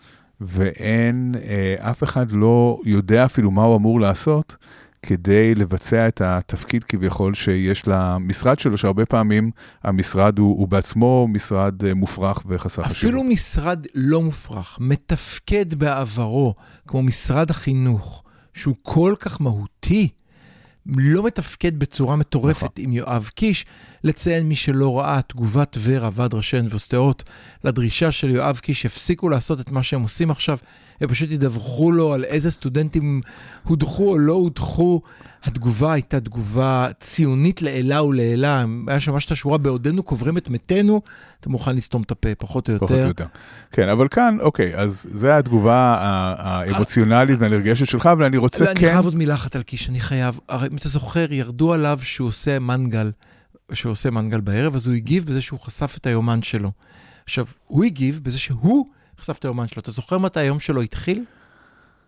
ואין, אה, אף אחד לא יודע אפילו מה הוא אמור לעשות כדי לבצע את התפקיד כביכול שיש למשרד שלו, שהרבה פעמים המשרד הוא, הוא בעצמו משרד אה, מופרך וחסר חשיבות. אפילו משרד לא מופרך, מתפקד בעברו, כמו משרד החינוך, שהוא כל כך מהותי, לא מתפקד בצורה מטורפת נכון. עם יואב קיש. לציין מי שלא ראה תגובת ורה, ועד ראשי האוניברסיטאות, לדרישה של יואב קיש, שיפסיקו לעשות את מה שהם עושים עכשיו, הם פשוט ידווחו לו על איזה סטודנטים הודחו או לא הודחו. התגובה הייתה תגובה ציונית לעילה ולעילה, היה שם ממש את השורה, בעודנו קוברים את מתינו, אתה מוכן לסתום את הפה, פחות או יותר. פחות או יותר. כן, אבל כאן, אוקיי, אז זו התגובה האמוציונלית והנרגשת שלך, אבל אני רוצה ואני כן... חייב עוד מילה אחת על קיש, אני חייב. הרי אם אתה זוכר, ירדו עליו שהוא עושה מנגל, שהוא עושה מנגל בערב, אז הוא הגיב בזה שהוא חשף את היומן שלו. עכשיו, הוא הגיב בזה שהוא חשף את היומן שלו. אתה זוכר מתי היום שלו התחיל?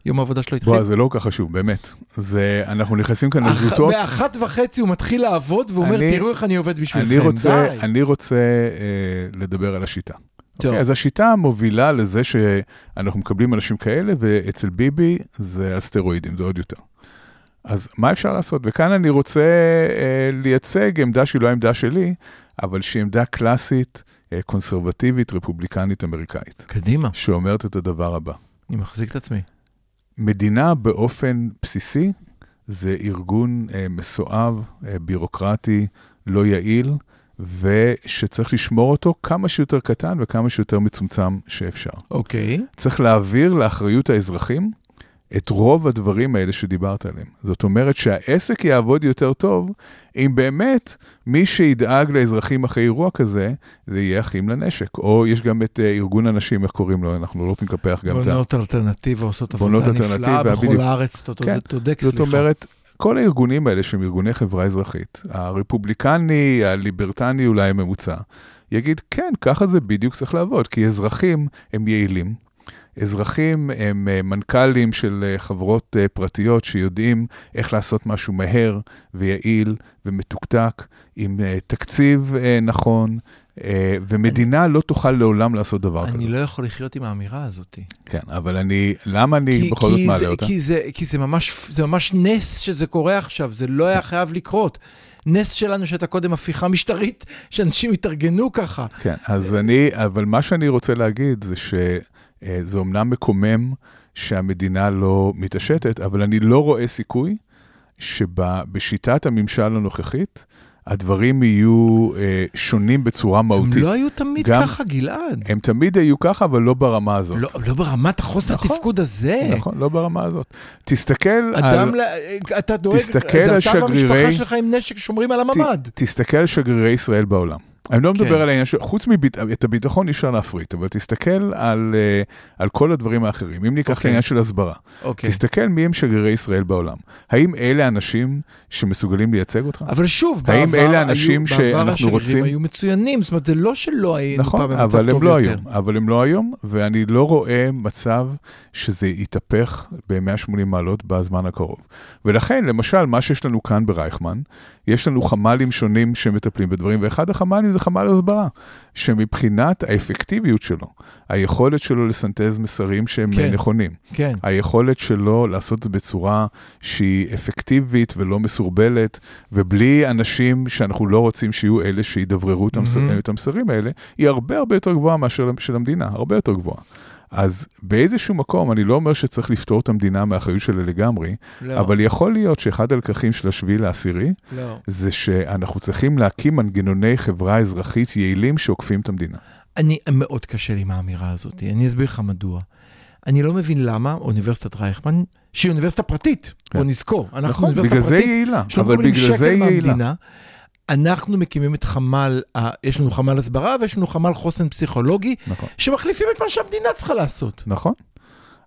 יום העבודה שלו התחיל? בוא, זה לא כל כך חשוב, באמת. זה, אנחנו נכנסים כאן אח- לזוטות. באחת וחצי הוא מתחיל לעבוד, והוא אומר, תראו איך אני עובד בשבילכם. אני רוצה, די. אני רוצה אה, לדבר על השיטה. טוב. אוקיי, אז השיטה מובילה לזה שאנחנו מקבלים אנשים כאלה, ואצל ביבי זה הסטרואידים, זה עוד יותר. אז מה אפשר לעשות? וכאן אני רוצה אה, לייצג עמדה שהיא לא העמדה שלי, אבל שהיא עמדה קלאסית, קונסרבטיבית, רפובליקנית, אמריקאית, קדימה, שאומרת את הדבר הבא. אני מחזיק את עצמי. מדינה באופן בסיסי זה ארגון אה, מסואב, אה, בירוקרטי, לא יעיל, ושצריך לשמור אותו כמה שיותר קטן וכמה שיותר מצומצם שאפשר. אוקיי. צריך להעביר לאחריות האזרחים את רוב הדברים האלה שדיברת עליהם. זאת אומרת שהעסק יעבוד יותר טוב, אם באמת מי שידאג לאזרחים אחרי אירוע כזה, זה יהיה אחים לנשק. או יש גם את אה, ארגון הנשים, איך קוראים לו? אנחנו לא רוצים לקפח גם את ה... בונות אלטרנטיבה עושות עבודה נפלאה בכל. הארץ, אתה כן. צודק, סליחה. זאת אומרת, כל הארגונים האלה שהם ארגוני חברה אזרחית, הרפובליקני, הליברטני אולי הממוצע, יגיד, כן, ככה זה בדיוק צריך לעבוד, כי אזרחים הם יעילים, אזרחים הם אה, מנכ"לים של אה, חברות אה, פרטיות שיודעים איך לעשות משהו מהר ויעיל ומתוקתק, עם תקציב נכון, ומדינה לא תוכל לעולם לעשות דבר כזה. אני לא יכול לחיות עם האמירה הזאת. כן, אבל אני, למה אני בכל זאת מעלה זה, אותה? כי, זה, כי זה, ממש, זה ממש נס שזה קורה עכשיו, זה לא היה חייב לקרות. נס שלנו שהייתה קודם הפיכה משטרית, שאנשים התארגנו ככה. כן, אז אני, אבל מה שאני רוצה להגיד זה שזה אומנם מקומם שהמדינה לא מתעשתת, אבל אני לא רואה סיכוי שבשיטת הממשל הנוכחית, הדברים יהיו אה, שונים בצורה הם מהותית. לא היו תמיד גם- ככה, גלעד. הם תמיד היו ככה, אבל לא ברמה הזאת. לא, לא ברמת החוסר נכון, תפקוד הזה. נכון, לא ברמה הזאת. תסתכל אדם, על... ל- אתה דואג, תסתכל זה על אתה והמשפחה שגרירי- שלך עם נשק שומרים על הממ"ד. ת, תסתכל על שגרירי ישראל בעולם. אני לא מדבר כן. על העניין של, חוץ מאת הביטחון אי אפשר להפריט, אבל תסתכל על, אה, על כל הדברים האחרים. אם ניקח את אוקיי. העניין של הסברה, אוקיי. תסתכל מי הם שגרירי ישראל בעולם. האם אלה אנשים שמסוגלים לייצג אותך? אבל שוב, האם בעבר אלה אנשים היו, שאנחנו בעבר השגרירים רוצים- היו מצוינים, זאת אומרת, זה לא שלא היינו נכון, פעם במצב טוב לא יותר. היום, אבל הם לא היום, ואני לא רואה מצב שזה יתהפך ב-180 מעלות בזמן הקרוב. ולכן, למשל, מה שיש לנו כאן ברייכמן, יש לנו חמ"לים שונים שמטפלים בדברים, ואחד החמ"לים זה חמ"ל הסברה, שמבחינת האפקטיביות שלו, היכולת שלו לסנטז מסרים שהם כן. נכונים, כן. היכולת שלו לעשות את זה בצורה שהיא אפקטיבית ולא מסורבלת, ובלי אנשים שאנחנו לא רוצים שיהיו אלה שידבררו מהמם. את המסרים האלה, היא הרבה הרבה יותר גבוהה מאשר של המדינה, הרבה יותר גבוהה. אז באיזשהו מקום, אני לא אומר שצריך לפתור את המדינה מהאחריות שלה לגמרי, לא, אבל יכול להיות שאחד הלקחים של השביעי לעשירי, לא. זה שאנחנו צריכים להקים מנגנוני חברה אזרחית יעילים שעוקפים את המדינה. אני, מאוד קשה לי עם האמירה הזאת, אני אסביר לך מדוע. אני לא מבין למה אוניברסיטת רייכמן, שהיא אוניברסיטה פרטית, כן. בוא נזכור, אנחנו נכון, אוניברסיטה בגלל זה פרטית, יעילה, אבל בגלל זה יעילה. אנחנו מקימים את חמ"ל, יש לנו חמ"ל הסברה ויש לנו חמ"ל חוסן פסיכולוגי, נכון. שמחליפים את מה שהמדינה צריכה לעשות. נכון.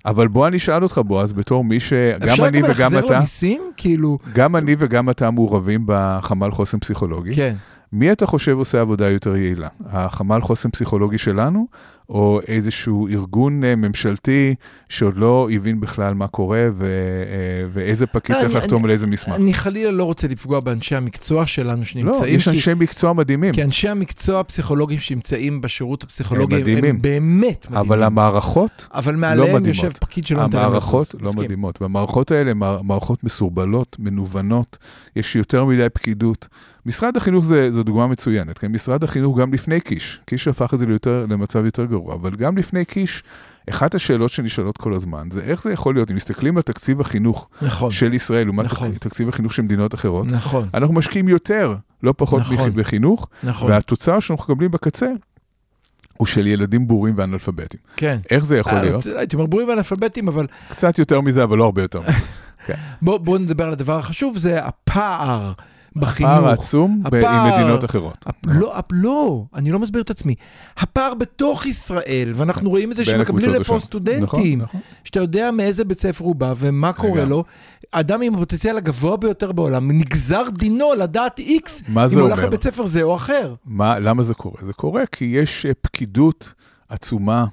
אבל בוא אני אשאל אותך, בועז, בתור מי שגם אפשר אני גם וגם אתה, למיסים? כאילו, גם אני וגם אתה מעורבים בחמ"ל חוסן פסיכולוגי. כן. מי אתה חושב עושה עבודה יותר יעילה? החמ"ל חוסן פסיכולוגי שלנו, או איזשהו ארגון אה, ממשלתי שעוד לא הבין בכלל מה קורה ו- אה, ואיזה פקיד לא, צריך לחתום אני- על איזה מסמך? אני חלילה לא רוצה לפגוע באנשי המקצוע שלנו לא, שנמצאים, יש כי- אנשי מקצוע מדהימים, כי אנשי המקצוע הפסיכולוגים שנמצאים בשירות הפסיכולוגי הם, מדהימים. הם באמת מדהימים. אבל המערכות אבל מעליהם מדהימות. יושב פקיד שלא נותן להם המערכות. לא מסכים. מדהימות, והמערכות האלה הן מער- מערכות מסורבלות, מנוונות, יש יותר מדי פקידות. משרד החינוך זה, זו דוגמה מצוינת, כן? משרד החינוך גם לפני קיש, קיש הפך את זה ליותר, למצב יותר גרוע, אבל גם לפני קיש, אחת השאלות שנשאלות כל הזמן, זה איך זה יכול להיות, אם מסתכלים על תקציב החינוך נכון, של ישראל, לעומת נכון. תק- תקציב החינוך של מדינות אחרות, נכון, אנחנו משקיעים יותר, לא פחות נכון. בחינוך, נכון, והתוצר שאנחנו מקבלים בקצה, הוא של ילדים בורים ואנאלפביתים. כן. איך זה יכול אה, להיות? הייתי אומר בורים ואנאלפביתים, אבל קצת יותר מזה, אבל לא הרבה יותר מזה. בואו בוא נדבר על הדבר החשוב, זה הפער בחינוך. הפער העצום ב- עם הפער- מדינות אחרות. הפ- לא, הפ- לא, אני לא מסביר את עצמי. הפער בתוך ישראל, ואנחנו רואים את זה שמקבלים לפה. סטודנטים, נכון, נכון. שאתה יודע מאיזה בית ספר הוא בא ומה קורה. לו. אדם עם הפוטנציאל הגבוה ביותר בעולם, נגזר דינו לדעת איקס, אם הוא הולך? לבית ספר זה או אחר. מה, למה זה קורה? זה קורה כי יש אה, פקידות עצומה,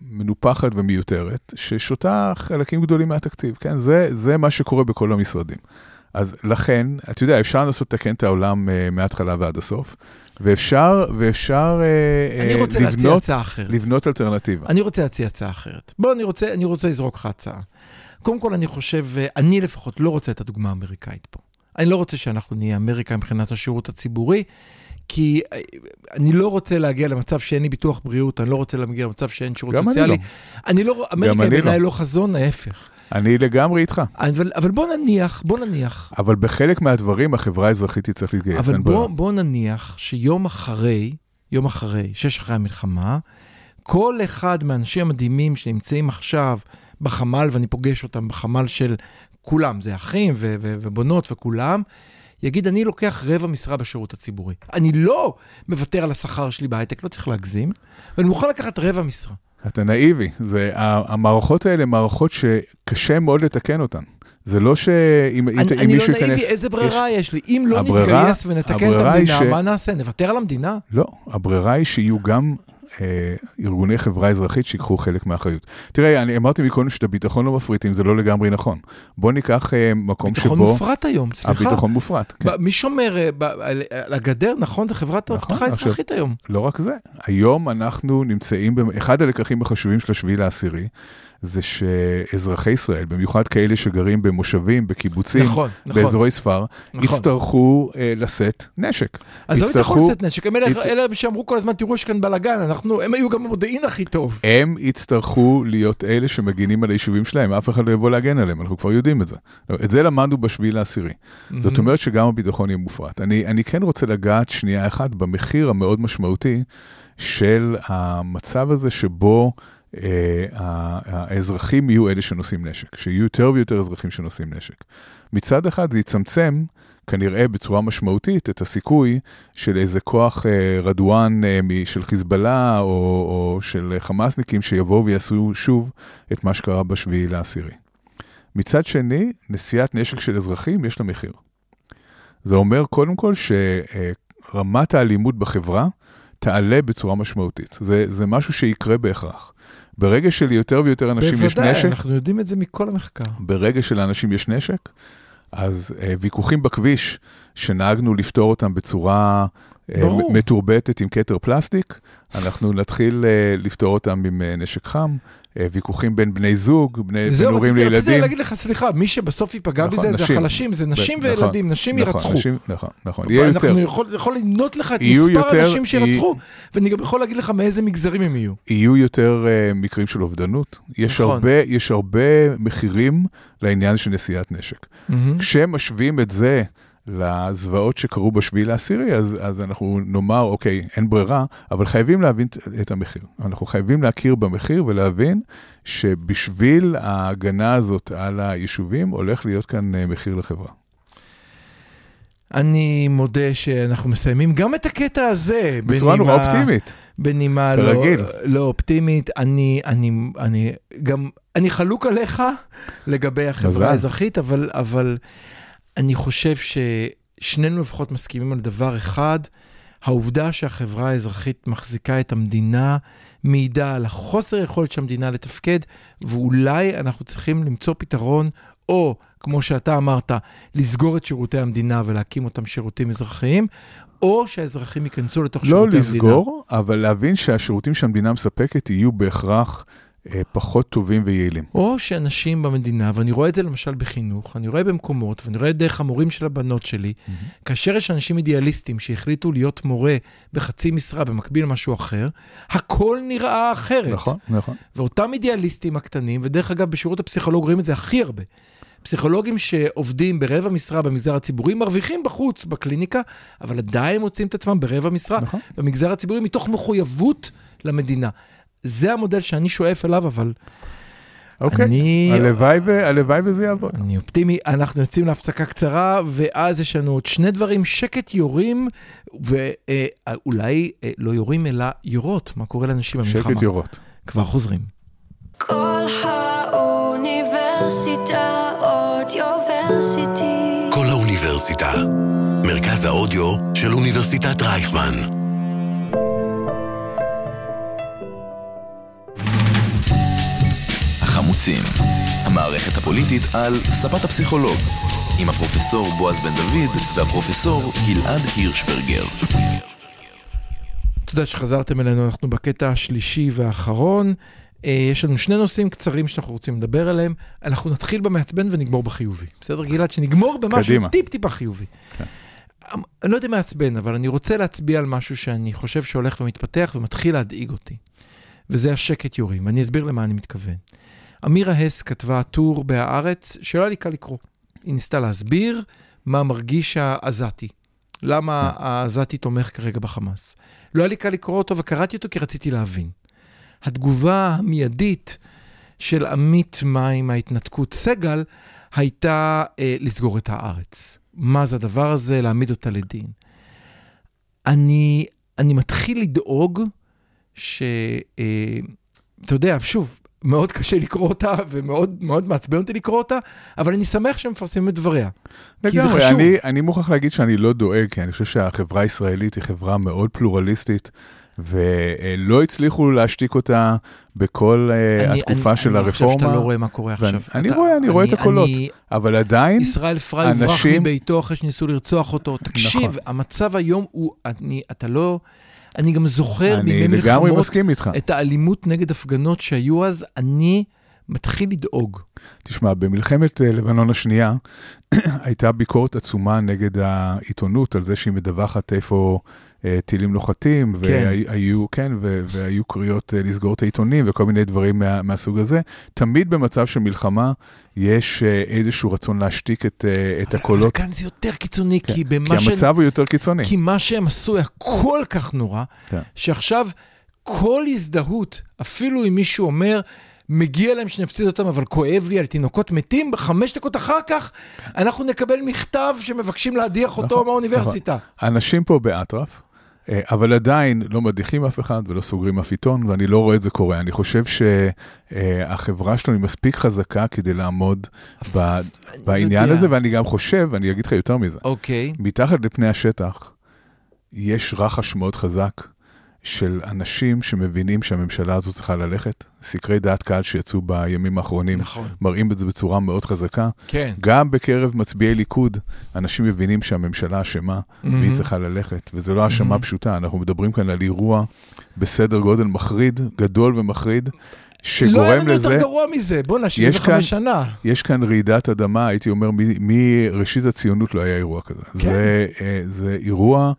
מנופחת ומיותרת, ששותה חלקים גדולים מהתקציב, כן? זה, זה מה שקורה בכל המשרדים. אז לכן, אתה יודע, אפשר לנסות לתקן את העולם uh, מההתחלה ועד הסוף, ואפשר, ואפשר uh, להציע לבנות. לבנות אלטרנטיבה. אני רוצה להציע הצעה אחרת. בוא, אני רוצה, אני רוצה לזרוק לך הצעה. קודם כל, אני חושב, אני לפחות לא רוצה את הדוגמה האמריקאית פה. אני לא רוצה שאנחנו נהיה אמריקה מבחינת השירות הציבורי, כי אני לא רוצה להגיע למצב שאין לי ביטוח בריאות, אני לא רוצה להגיע למצב שאין שירות גם אני סוציאלי. לא. אני לא, אמריקה בעיניי לא. לא חזון, ההפך. אני לגמרי איתך. אבל, אבל בוא נניח, בוא נניח, אבל בחלק מהדברים החברה האזרחית תצטרך להתגייס, אבל בוא. בוא נניח שיום אחרי, יום אחרי, שש אחרי המלחמה, כל אחד מהאנשים המדהימים שנמצאים עכשיו בחמ"ל, ואני פוגש אותם בחמ"ל של כולם, זה אחים ו- ו- ובונות וכולם, יגיד, אני לוקח רבע משרה בשירות הציבורי. אני לא מוותר על השכר שלי בהייטק, לא צריך להגזים, ואני מוכן לקחת רבע משרה. אתה נאיבי, זה, המערכות האלה הן מערכות שקשה מאוד לתקן אותן. זה לא שאם אני, אם אני לא מישהו נאיבי, ייכנס... איזה ברירה יש לי? אם לא הברירה- נתגייס ונתקן את המדינה, ש- מה נעשה? נוותר על המדינה? לא, הברירה היא שיהיו גם ארגוני חברה אזרחית שיקחו חלק מהאחריות. תראה, אני אמרתי מקודם שאת הביטחון לא מפריטים, זה לא לגמרי נכון. בוא ניקח אה, מקום ביטחון שבו... מופרט היום, סליחה. הביטחון מופרט, כן. מי שומר אה, על הגדר, נכון? זה חברת נכון, אבטחה עכשיו- אזרחית היום. לא רק זה, היום אנחנו נמצאים, אחד הלקחים החשובים של השביעי לעשירי, זה שאזרחי ישראל, במיוחד כאלה שגרים במושבים, בקיבוצים, נכון, נכון. באזורי ספר, נכון. יצטרכו אה, לשאת נשק. אז לא יצטרכו- לצאת נשק, הם יצ- אלה שאמרו כל הזמן, תראו, יש כאן בלאגן, אנחנו, הם היו גם המודיעין הכי טוב. הם יצטרכו להיות אלה שמגינים על היישובים שלהם, אף אחד לא יבוא להגן עליהם, אנחנו כבר יודעים את זה. את זה למדנו בשביעי לעשירי. זאת אומרת שגם הביטחון יהיה מופרט. אני, אני כן רוצה לגעת שנייה אחת במחיר המאוד משמעותי של המצב הזה שבו ה- האזרחים יהיו אלה שנושאים נשק, שיהיו יותר ויותר אזרחים שנושאים נשק. מצד אחד זה יצמצם כנראה בצורה משמעותית את הסיכוי של איזה כוח אה, רדואן אה, של חיזבאללה או, או של חמאסניקים שיבואו ויעשו שוב את מה שקרה בשביעי לעשירי. מצד שני, נשיאת נשק של אזרחים יש לה מחיר. זה אומר קודם כל שרמת האלימות בחברה תעלה בצורה משמעותית. זה, זה משהו שיקרה בהכרח. ברגע שליותר ויותר אנשים יש בוודאי, נשק, אנחנו יודעים את זה מכל המחקר. ברגע שלאנשים יש נשק, אז אה, ויכוחים בכביש שנהגנו לפתור אותם בצורה אה. מ- מתורבתת עם כתר פלסטיק, אנחנו נתחיל אה, לפתור אותם עם אה, נשק חם, ויכוחים בין בני זוג, בני בין הורים רציתי רציתי לילדים. להגיד לך, סליחה, מי שבסוף ייפגע נכון, בזה זה נשים. החלשים, זה נשים ב- וילדים, נכון, נשים נכון, ירצחו. נשים- נכון, נכון. יהיה יותר, אנחנו יכול יכול למנות לך את מספר יותר- האנשים שירצחו, יהי- ואני גם יכול להגיד לך מאיזה מגזרים הם יהיו. יהיו יותר uh, מקרים של אובדנות. יש, נכון. הרבה, יש הרבה מחירים לעניין של נשיאת נשק. כשמשווים את זה לזוועות שקרו בשביעי לעשירי, אז, אז אנחנו נאמר, אוקיי, אין ברירה, אבל חייבים להבין את- המחיר. אנחנו חייבים להכיר במחיר ולהבין שבשביל ההגנה הזאת על היישובים, הולך להיות כאן אה, מחיר לחברה. אני מודה שאנחנו מסיימים גם את הקטע הזה. בצורה נורא אופטימית. בנימה לא. לא אופטימית. אני, אני, אני גם, אני חלוק עליך לגבי החברה. האזרחית, אבל, אבל אני חושב ששנינו לפחות מסכימים על דבר אחד, העובדה שהחברה האזרחית מחזיקה את המדינה מעידה על החוסר יכולת של המדינה לתפקד, ואולי אנחנו צריכים למצוא פתרון, או, כמו שאתה אמרת, לסגור את שירותי המדינה ולהקים אותם שירותים אזרחיים, או שהאזרחים ייכנסו לתוך לא שירותי המדינה. לסגור, אבל להבין שהשירותים שהמדינה מספקת יהיו בהכרח פחות טובים ויעילים. או שאנשים במדינה, ואני רואה את זה למשל בחינוך, אני רואה במקומות, ואני רואה דרך המורים של הבנות שלי, כאשר יש אנשים אידיאליסטים שהחליטו להיות מורה בחצי משרה במקביל למשהו אחר, הכל נראה אחרת. נכון, נכון. ואותם אידיאליסטים הקטנים, ודרך אגב, בשירות הפסיכולוג רואים את זה הכי הרבה. פסיכולוגים שעובדים ברבע משרה במגזר הציבורי מרוויחים בחוץ, בקליניקה, אבל עדיין מוצאים את עצמם ברבע משרה נכון. במגזר הציבורי מתוך מחויבות למדינה. זה המודל שאני שואף אליו, אבל אוקיי, אני- הלוואי ו- הלוואי וזה יעבוד. אני אופטימי. אנחנו יוצאים להפסקה קצרה, ואז יש לנו עוד שני דברים, שקט יורים, ואולי לא יורים אלא יורות. מה קורה לאנשים במלחמה? שקט יורות. כבר חוזרים. כל האוניברסיטה אודיוורסיטי. כל האוניברסיטה. מרכז האודיו של אוניברסיטת רייכמן. החמוצים, המערכת הפוליטית על ספת הפסיכולוג, עם הפרופסור בועז בן דוד והפרופסור גלעד הירשברגר. תודה שחזרתם אלינו, אנחנו בקטע השלישי והאחרון. אה, יש לנו שני נושאים קצרים שאנחנו רוצים לדבר עליהם. אנחנו נתחיל במעצבן ונגמור בחיובי. בסדר, גלעד? שנגמור במשהו. טיפ-טיפה חיובי. כן. אני לא יודע מעצבן, אבל אני רוצה להצביע על משהו שאני חושב שהולך ומתפתח ומתחיל להדאיג אותי. וזה השקט יורים. אני אסביר למה אני מתכוון. אמירה הס כתבה טור בהארץ שלא היה לי קל לקרוא. היא ניסתה להסביר מה מרגיש העזתי. למה העזתי תומך כרגע בחמאס. לא היה לי קל לקרוא אותו וקראתי אותו כי רציתי להבין. התגובה המיידית של עמית מים ההתנתקות סגל הייתה אה, לסגור את הארץ. מה זה הדבר הזה? להעמיד אותה לדין. אני, אני מתחיל לדאוג ש... אה, אתה יודע, שוב, מאוד קשה לקרוא אותה ומאוד מאוד מעצבן אותי לקרוא אותה, אבל אני שמח שהם מפרסמים את דבריה. כי זה חשוב. אני, אני מוכרח להגיד שאני לא דואג, כי אני חושב שהחברה הישראלית היא חברה מאוד פלורליסטית, ולא הצליחו להשתיק אותה בכל אה, אני- התקופה אני- של אני הרפורמה. חושב שאתה לא רואה מה קורה ואני- עכשיו. אני אתה- רואה, אני רואה את אני- הקולות, אני- אבל עדיין, ישראל פריי אנשים- מביתו אחרי שניסו לרצוח אותו. תקשיב, נכון. המצב היום הוא, אני, אתה לא, אני גם זוכר בימי מלחמות. את האלימות נגד הפגנות שהיו אז, אני מתחיל לדאוג. תשמע, במלחמת אה, לבנון השנייה הייתה ביקורת עצומה נגד העיתונות על זה שהיא מדווחת איפה טילים נוחתים, כן. והיו, כן, והיו קריאות אה, לסגור את העיתונים וכל מיני דברים מה, מהסוג הזה. תמיד במצב של מלחמה יש אה, איזשהו רצון להשתיק את, אה, את אבל הקולות, כאן זה יותר קיצוני, כן, כי כי במה ש... המצב הוא יותר קיצוני. כי מה שהם עשו היה כל כך נורא, כן. שעכשיו כל הזדהות, אפילו אם מישהו אומר, מגיע להם שנפציץ אותם, אבל כואב לי על תינוקות מתים, חמש דקות אחר כך אנחנו נקבל מכתב שמבקשים להדיח אותו נכון, מהאוניברסיטה. האנשים פה באטרף, אה, אבל עדיין לא מדיחים אף אחד ולא סוגרים אף עיתון, ואני לא רואה את זה קורה. אני חושב שהחברה שלנו היא מספיק חזקה כדי לעמוד ב- בעניין. הזה, ואני גם חושב, ואני אגיד לך יותר מזה, אוקיי, מתחת לפני השטח יש רחש מאוד חזק של אנשים שמבינים שהממשלה הזו צריכה ללכת. סקרי דעת קהל שיצאו בימים האחרונים נכון. מראים את זה בצורה מאוד חזקה. כן. גם בקרב מצביעי ליכוד, אנשים מבינים שהממשלה אשמה והיא מהמם. צריכה ללכת, וזו לא האשמה מהמם. פשוטה, אנחנו מדברים כאן על אירוע בסדר גודל מחריד, גדול ומחריד, לא שגורם היה לנו לזה, יותר גרוע מזה, בואנה, יש כאן- 75 שנה. יש כאן רעידת אדמה, הייתי אומר, מראשית הציונות לא היה אירוע כזה. כן. זה, אה, זה אירוע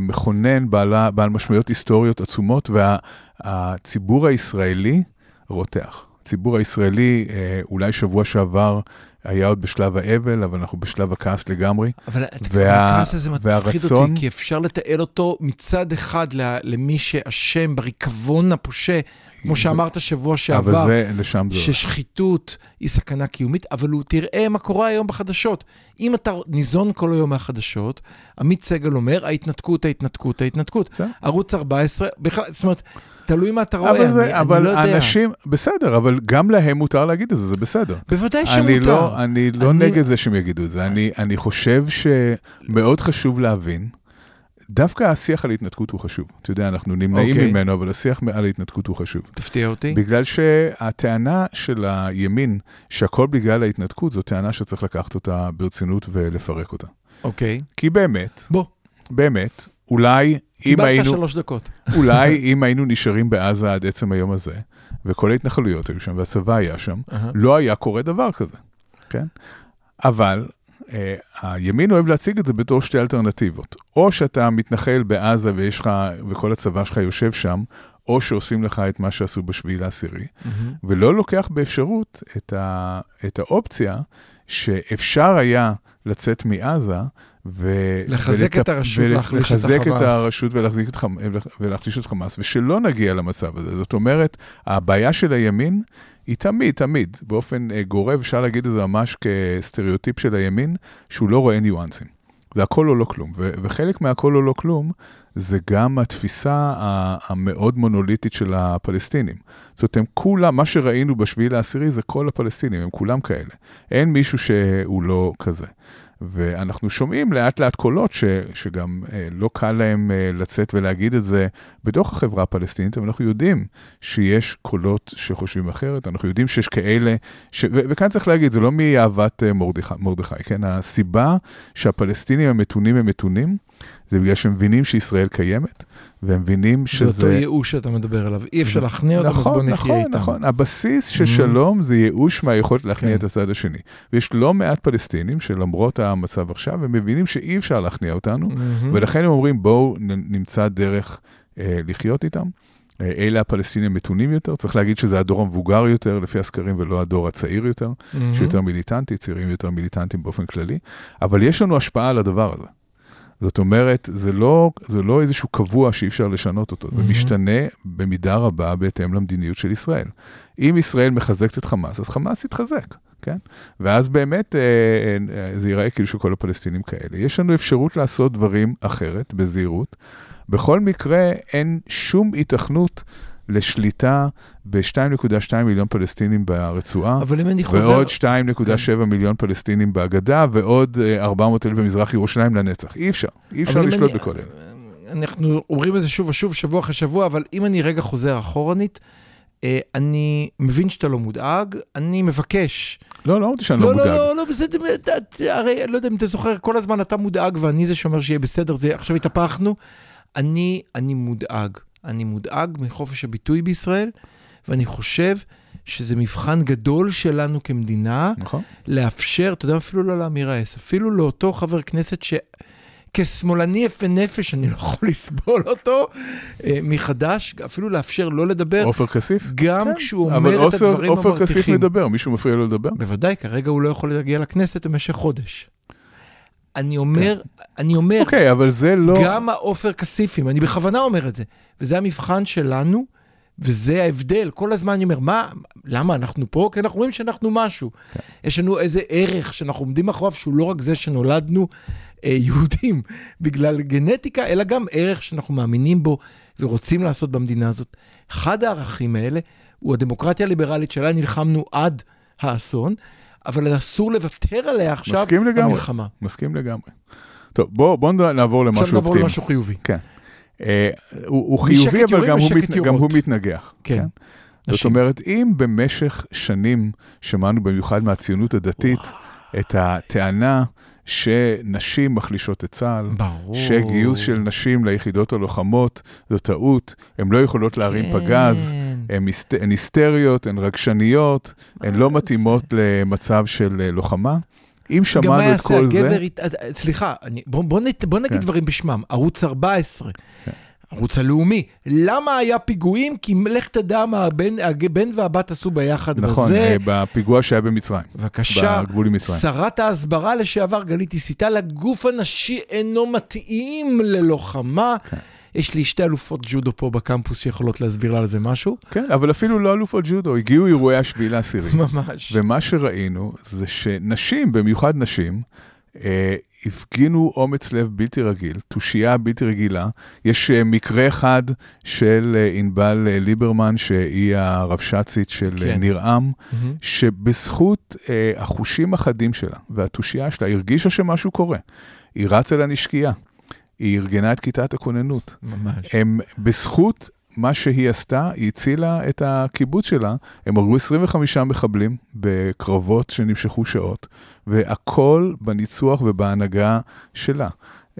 מכונן, בעלה, בעל משמעויות היסטוריות עצומות, והציבור הישראלי רותח. הציבור הישראלי, אה, אולי שבוע שעבר היה עוד בשלב האבל, אבל אנחנו בשלב הכעס לגמרי. אבל וה- הכעס הזה מפחיד והרצון- אותי, כי אפשר לתעל אותו מצד אחד למי שאשם בריקבון הפושה, כמו שאמרת שבוע אבל שעבר. זה, לשם זה. ששחיתות היא סכנה קיומית, אבל הוא תראה מה קורה היום בחדשות. אם אתה ניזון כל היום מהחדשות, עמית סגל אומר, ההתנתקות, ההתנתקות, ההתנתקות. ערוץ 14, בכלל, זאת אומרת, תלוי מה אתה רואה, אבל, אני, זה, אני אבל לא יודע. אנשים, בסדר, אבל גם להם מותר להגיד את זה, זה בסדר. בוודאי שמותר. אני לא, אני לא אני- נגד זה שהם יגידו את זה. אני, אני חושב שמאוד חשוב להבין, דווקא השיח על התנתקות הוא חשוב. אתה יודע, אנחנו נמנעים אוקיי. ממנו, אבל השיח על ההתנתקות הוא חשוב. תפתיע אותי. בגלל שהטענה של הימין, שהכל בגלל ההתנתקות, זו טענה שצריך לקחת אותה ברצינות ולפרק אותה. אוקיי. כי באמת, בוא, באמת, אולי קיבלת היינו... שלוש דקות. אולי אם היינו נשארים בעזה עד עצם היום הזה, וכל ההתנחלויות היו שם, והצבא היה שם, אהה. לא היה קורה דבר כזה, כן? אבל אה, הימין אוהב להציג את זה בתור שתי אלטרנטיבות. או שאתה מתנחל בעזה ויש לך, וכל הצבא שלך יושב שם, או שעושים לך את מה שעשו בשביעי לעשירי, מהמם. ולא לוקח באפשרות את, ה, את האופציה שאפשר היה לצאת מעזה ו... לחזק את הרשות, להחליש את ולחזק את החמאס. הרשות ולהחזיק את חמ... ולהחליש את חמאס, ושלא נגיע למצב הזה. זאת אומרת, הבעיה של הימין היא תמיד, תמיד, באופן אה, גורף, אפשר להגיד את זה ממש כסטריאוטיפ של הימין, שהוא לא רואה ניואנסים. זה הכל או לא כלום, ו- וחלק מהכל או לא כלום, זה גם התפיסה המאוד מונוליטית של הפלסטינים. זאת אומרת, הם כולם, מה שראינו בשביעי לעשירי זה כל הפלסטינים, הם כולם כאלה. אין מישהו שהוא לא כזה. ואנחנו שומעים לאט לאט קולות ש, שגם אה, לא קל להם אה, לצאת ולהגיד את זה בתוך החברה הפלסטינית, אבל אנחנו יודעים שיש קולות שחושבים אחרת, אנחנו יודעים שיש כאלה, ש, ו, וכאן צריך להגיד, זה לא מאהבת אה, מרדכי, כן? הסיבה שהפלסטינים המתונים הם מתונים, זה בגלל שהם מבינים שישראל קיימת, והם מבינים זה שזה... אותו ייאוש שאתה מדבר עליו. אי אפשר להכניע אותם, אז בוא נכון, נחיה נכון, איתם. נכון. הבסיס של Mhm. שלום זה ייאוש מהיכולת להכניע כן. את הצד השני. ויש לא מעט פלסטינים שלמרות המצב עכשיו, הם מבינים שאי אפשר להכניע אותנו, מהמם. ולכן הם אומרים, בואו נמצא דרך אה, לחיות איתם. אה, אלה הפלסטינים המתונים יותר, צריך להגיד שזה הדור המבוגר יותר לפי הסקרים ולא הדור הצעיר יותר, מהמם. שיותר מיליטנטי, צעירים יותר מיליטנטיים באופן כללי, אבל יש לנו השפעה על הדבר הזה. זאת אומרת, זה לא, זה לא איזשהו קבוע שאי אפשר לשנות אותו, זה מהמם. משתנה במידה רבה בהתאם למדיניות של ישראל. אם ישראל מחזקת את חמאס, אז חמאס יתחזק, כן? ואז באמת אה, אה, זה ייראה כאילו שכל הפלסטינים כאלה. יש לנו אפשרות לעשות דברים אחרת, בזהירות. בכל מקרה, אין שום היתכנות לשליטה ב-2.2 מיליון פלסטינים ברצועה. אבל אם אני חוזר... ועוד 2.7 מיליון פלסטינים בגדה, ועוד אה, 400 אלף במזרח ירושלים לנצח. אי אפשר, אי אפשר לשלוט אני- בכל אלה. אנחנו אומרים את זה שוב ושוב, שבוע אחרי שבוע, אבל אם אני רגע חוזר אחורנית, אה, אני מבין שאתה לא מודאג, אני מבקש. לא, לא אמרתי שאני לא לא, מודאג. לא, לא, לא, בסדר, הרי, לא יודע אם אתה זוכר, כל הזמן אתה מודאג ואני זה שאומר שיהיה בסדר, זה, עכשיו התהפכנו. אני, אני מודאג. אני מודאג מחופש הביטוי בישראל, ואני חושב שזה מבחן גדול שלנו כמדינה, נכון. לאפשר, אתה יודע, אפילו לא לאמיר האס, אפילו לאותו חבר כנסת שכשמאלני יפה נפש, אני לא יכול לסבול אותו אה, מחדש, אפילו לאפשר לא לדבר, עופר כסיף? גם כן. כשהוא אבל אומר את עופר- הדברים עופר כסיף המרתיחים. מדבר, מישהו מפריע לו לדבר? בוודאי, כרגע הוא לא יכול להגיע לכנסת במשך חודש. אני אומר, אני אומר, אוקיי, אבל זה לא... גם העופר כסיפים, אני בכוונה אומר את זה, וזה המבחן שלנו, וזה ההבדל. כל הזמן אני אומר, מה, למה אנחנו פה? כי אנחנו רואים שאנחנו משהו. כן. יש לנו איזה ערך שאנחנו עומדים מאחוריו, שהוא לא רק זה שנולדנו אה, יהודים בגלל גנטיקה, אלא גם ערך שאנחנו מאמינים בו ורוצים לעשות במדינה הזאת. אחד הערכים האלה הוא הדמוקרטיה הליברלית שעליה נלחמנו עד האסון, אבל אסור לוותר עליה עכשיו מסכים לגמרי. במלחמה. מסכים לגמרי. טוב, בואו בוא נעבור למשהו עכשיו נעבור אופטימי. למשהו חיובי. כן. אה, הוא הוא חיובי, אבל גם הוא מת- גם הוא. מתנגח. כן. זאת נשים. אומרת, אם במשך שנים שמענו במיוחד מהציונות הדתית את הטענה שנשים מחלישות את צה"ל, ברור. שגיוס של נשים ליחידות הלוחמות זו טעות, הן לא יכולות להרים פגז, כן. היסט- הן היסטריות, הן רגשניות, הן לא מתאימות למצב של אה, לוחמה. אם גם מה שמענו את יעשה כל הגבר, זה, הת- אה, סליחה, אני- בוא, בוא, נת, בוא נגיד כן. דברים בשמם. ערוץ 14, ערוץ הלאומי, למה היה פיגועים? כי לך תדע מה הבן, הבן והבת עשו ביחד. נכון, וזה, אה, בפיגוע שהיה במצרים, בבקשה, בגבול עם מצרים. שרת ההסברה לשעבר גלית הסיטה לגוף הנשי אינו מתאים ללוחמה. כן. יש לי שתי אלופות ג'ודו פה בקמפוס שיכולות להסביר לה על זה משהו. כן, אבל אפילו לא אלופות ג'ודו, הגיעו אירועי השביעי לעשירי. ממש. ומה שראינו זה שנשים, במיוחד נשים, אה, הפגינו אומץ לב בלתי רגיל, תושייה בלתי רגילה. יש אה, מקרה אחד של אה, ענבל אה, ליברמן, שהיא הרבש"צית של אה, כן. ניר עם, מהמם. שבזכות אה, החושים החדים שלה והתושייה שלה, הרגישה שמשהו קורה. היא רצה לנשקייה, היא ארגנה את כיתת הכוננות. ממש. הם, בזכות מה שהיא עשתה, היא הצילה את הקיבוץ שלה. הם הרגו 25 מחבלים בקרבות שנמשכו שעות, והכל בניצוח ובהנהגה שלה.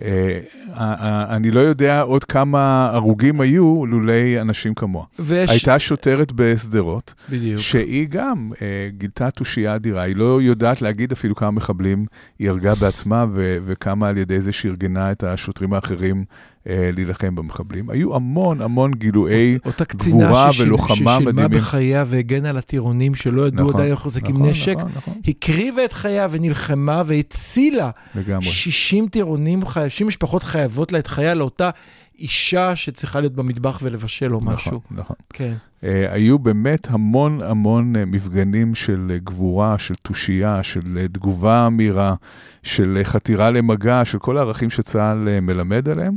אה, אה, אני לא יודע עוד כמה הרוגים היו לולי אנשים כמוה. ויש... הייתה שוטרת בשדרות, בדיוק. שהיא גם אה, גילתה תושייה אדירה, היא לא יודעת להגיד אפילו כמה מחבלים היא הרגה בעצמה ו- וכמה על ידי זה שארגנה את השוטרים האחרים להילחם במחבלים. היו המון המון גילויי אותה קצינה גבורה ששיל- ולוחמה ששילמה מדהימים. בחייה והגנה על הטירונים שלא ידעו נכון, עדיין איך מחזיקים נכון, נשק, נכון, נכון, הקריבה את חייה ונלחמה והצילה לגמרי. 60 טירונים, 60 משפחות חייבות לה את חייה לאותה אישה שצריכה להיות במטבח ולבשל או משהו. נכון, נכון. כן. אה, היו באמת המון המון אה, מפגנים של אה, גבורה, של תושייה, של תגובה מהירה, של חתירה למגע, של כל הערכים שצה"ל מלמד עליהם,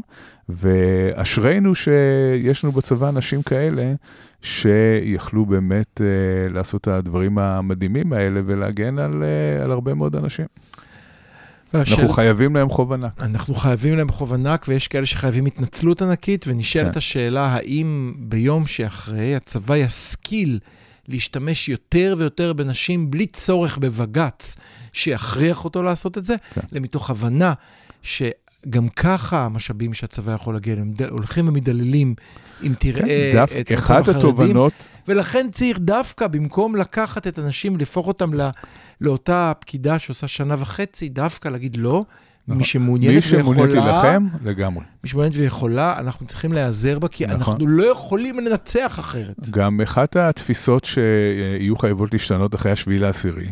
ואשרינו שיש לנו בצבא אנשים כאלה שיכלו באמת לעשות את הדברים המדהימים האלה ולהגן על, על הרבה מאוד אנשים. אנחנו חייבים להם חוב ענק. אנחנו חייבים להם חוב ענק, ויש כאלה שחייבים התנצלות ענקית, ונשאלת כן. השאלה, האם ביום שאחרי הצבא ישכיל להשתמש יותר ויותר בנשים בלי צורך בבג"ץ שיכריח אותו לעשות את זה, כן. אלא מתוך הבנה שגם ככה המשאבים שהצבא יכול להגיע אליהם הולכים ומדללים, אם תראה כן, דף, את מצב אחת החרדים, התובנות, ולכן צריך דווקא, במקום לקחת את הנשים ולהפוך אותם לא, לאותה פקידה שעושה שנה וחצי, דווקא להגיד לא, נכון. מי שמעוניינת מי שמעוניין ויכולה, להילחם, לגמרי. מי שמעוניינת ויכולה, אנחנו צריכים להיעזר בה, כי נכון. אנחנו לא יכולים לנצח אחרת. גם אחת התפיסות שיהיו חייבות להשתנות אחרי השביעי לעשירי,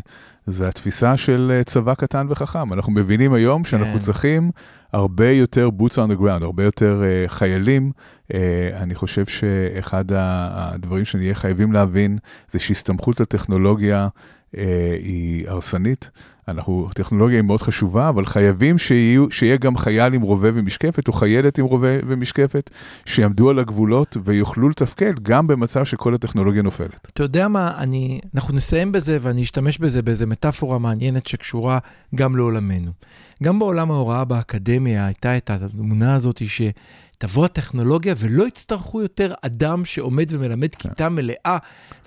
זה התפיסה של אה, צבא קטן וחכם. אנחנו מבינים היום שאנחנו כן. צריכים הרבה יותר boots on the ground, הרבה יותר uh, חיילים. Uh, אני חושב שאחד הדברים שנהיה חייבים להבין זה שהסתמכות על טכנולוגיה uh, היא הרסנית. אנחנו, טכנולוגיה היא מאוד חשובה, אבל חייבים שיהיו, שיהיה גם חייל עם רובה ומשקפת, או חיילת עם רובה ומשקפת, שיעמדו על הגבולות ויוכלו לתפקד גם במצב שכל הטכנולוגיה נופלת. אתה יודע מה, אני, אנחנו נסיים בזה ואני אשתמש בזה באיזה מטאפורה מעניינת שקשורה גם לעולמנו. גם בעולם ההוראה באקדמיה הייתה את התמונה הזאת שתבוא הטכנולוגיה ולא יצטרכו יותר אדם שעומד ומלמד כן. כיתה מלאה.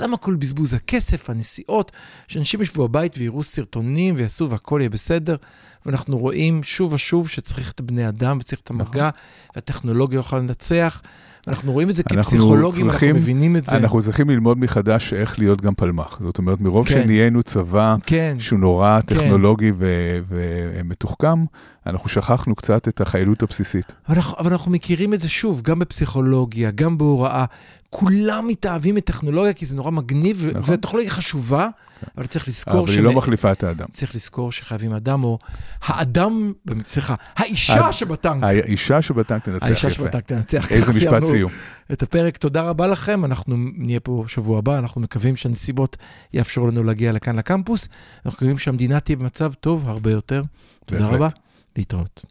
למה כל בזבוז הכסף, הנסיעות, שאנשים ישבו בבית ויראו סרטונים ויעשו והכל יהיה בסדר. ואנחנו רואים שוב ושוב שצריך את הבני אדם וצריך את המגע, והטכנולוגיה יוכל לנצח. אנחנו רואים את זה אנחנו כפסיכולוגים, אנחנו צריכים- מבינים את זה. אנחנו צריכים ללמוד מחדש איך להיות גם פלמ"ח. זאת אומרת, מרוב כן. שנהיינו צבא כן, שהוא נורא כן. טכנולוגי ו- ומתוחכם, אנחנו שכחנו קצת את החיילות הבסיסית. אבל אנחנו, אבל אנחנו מכירים את זה שוב, גם בפסיכולוגיה, גם בהוראה. כולם מתאהבים מטכנולוגיה כי זה נורא מגניב, נכון. והטכנולוגיה חשובה, אבל צריך לזכור אבל היא לא מחליפה את האדם. צריך לזכור שחייבים אדם, או האדם, סליחה, האישה ה- שבטנק. האישה שבטנק תנצח האישה יפה. שבטנק תנצח. איזה משפט סיום. את הפרק. תודה רבה לכם, אנחנו נהיה פה שבוע הבא, אנחנו מקווים שהנסיבות יאפשרו לנו להגיע לכאן לקמפוס. אנחנו מקווים שהמדינה תהיה במצב טוב הרבה יותר. תודה. רבה, להתראות.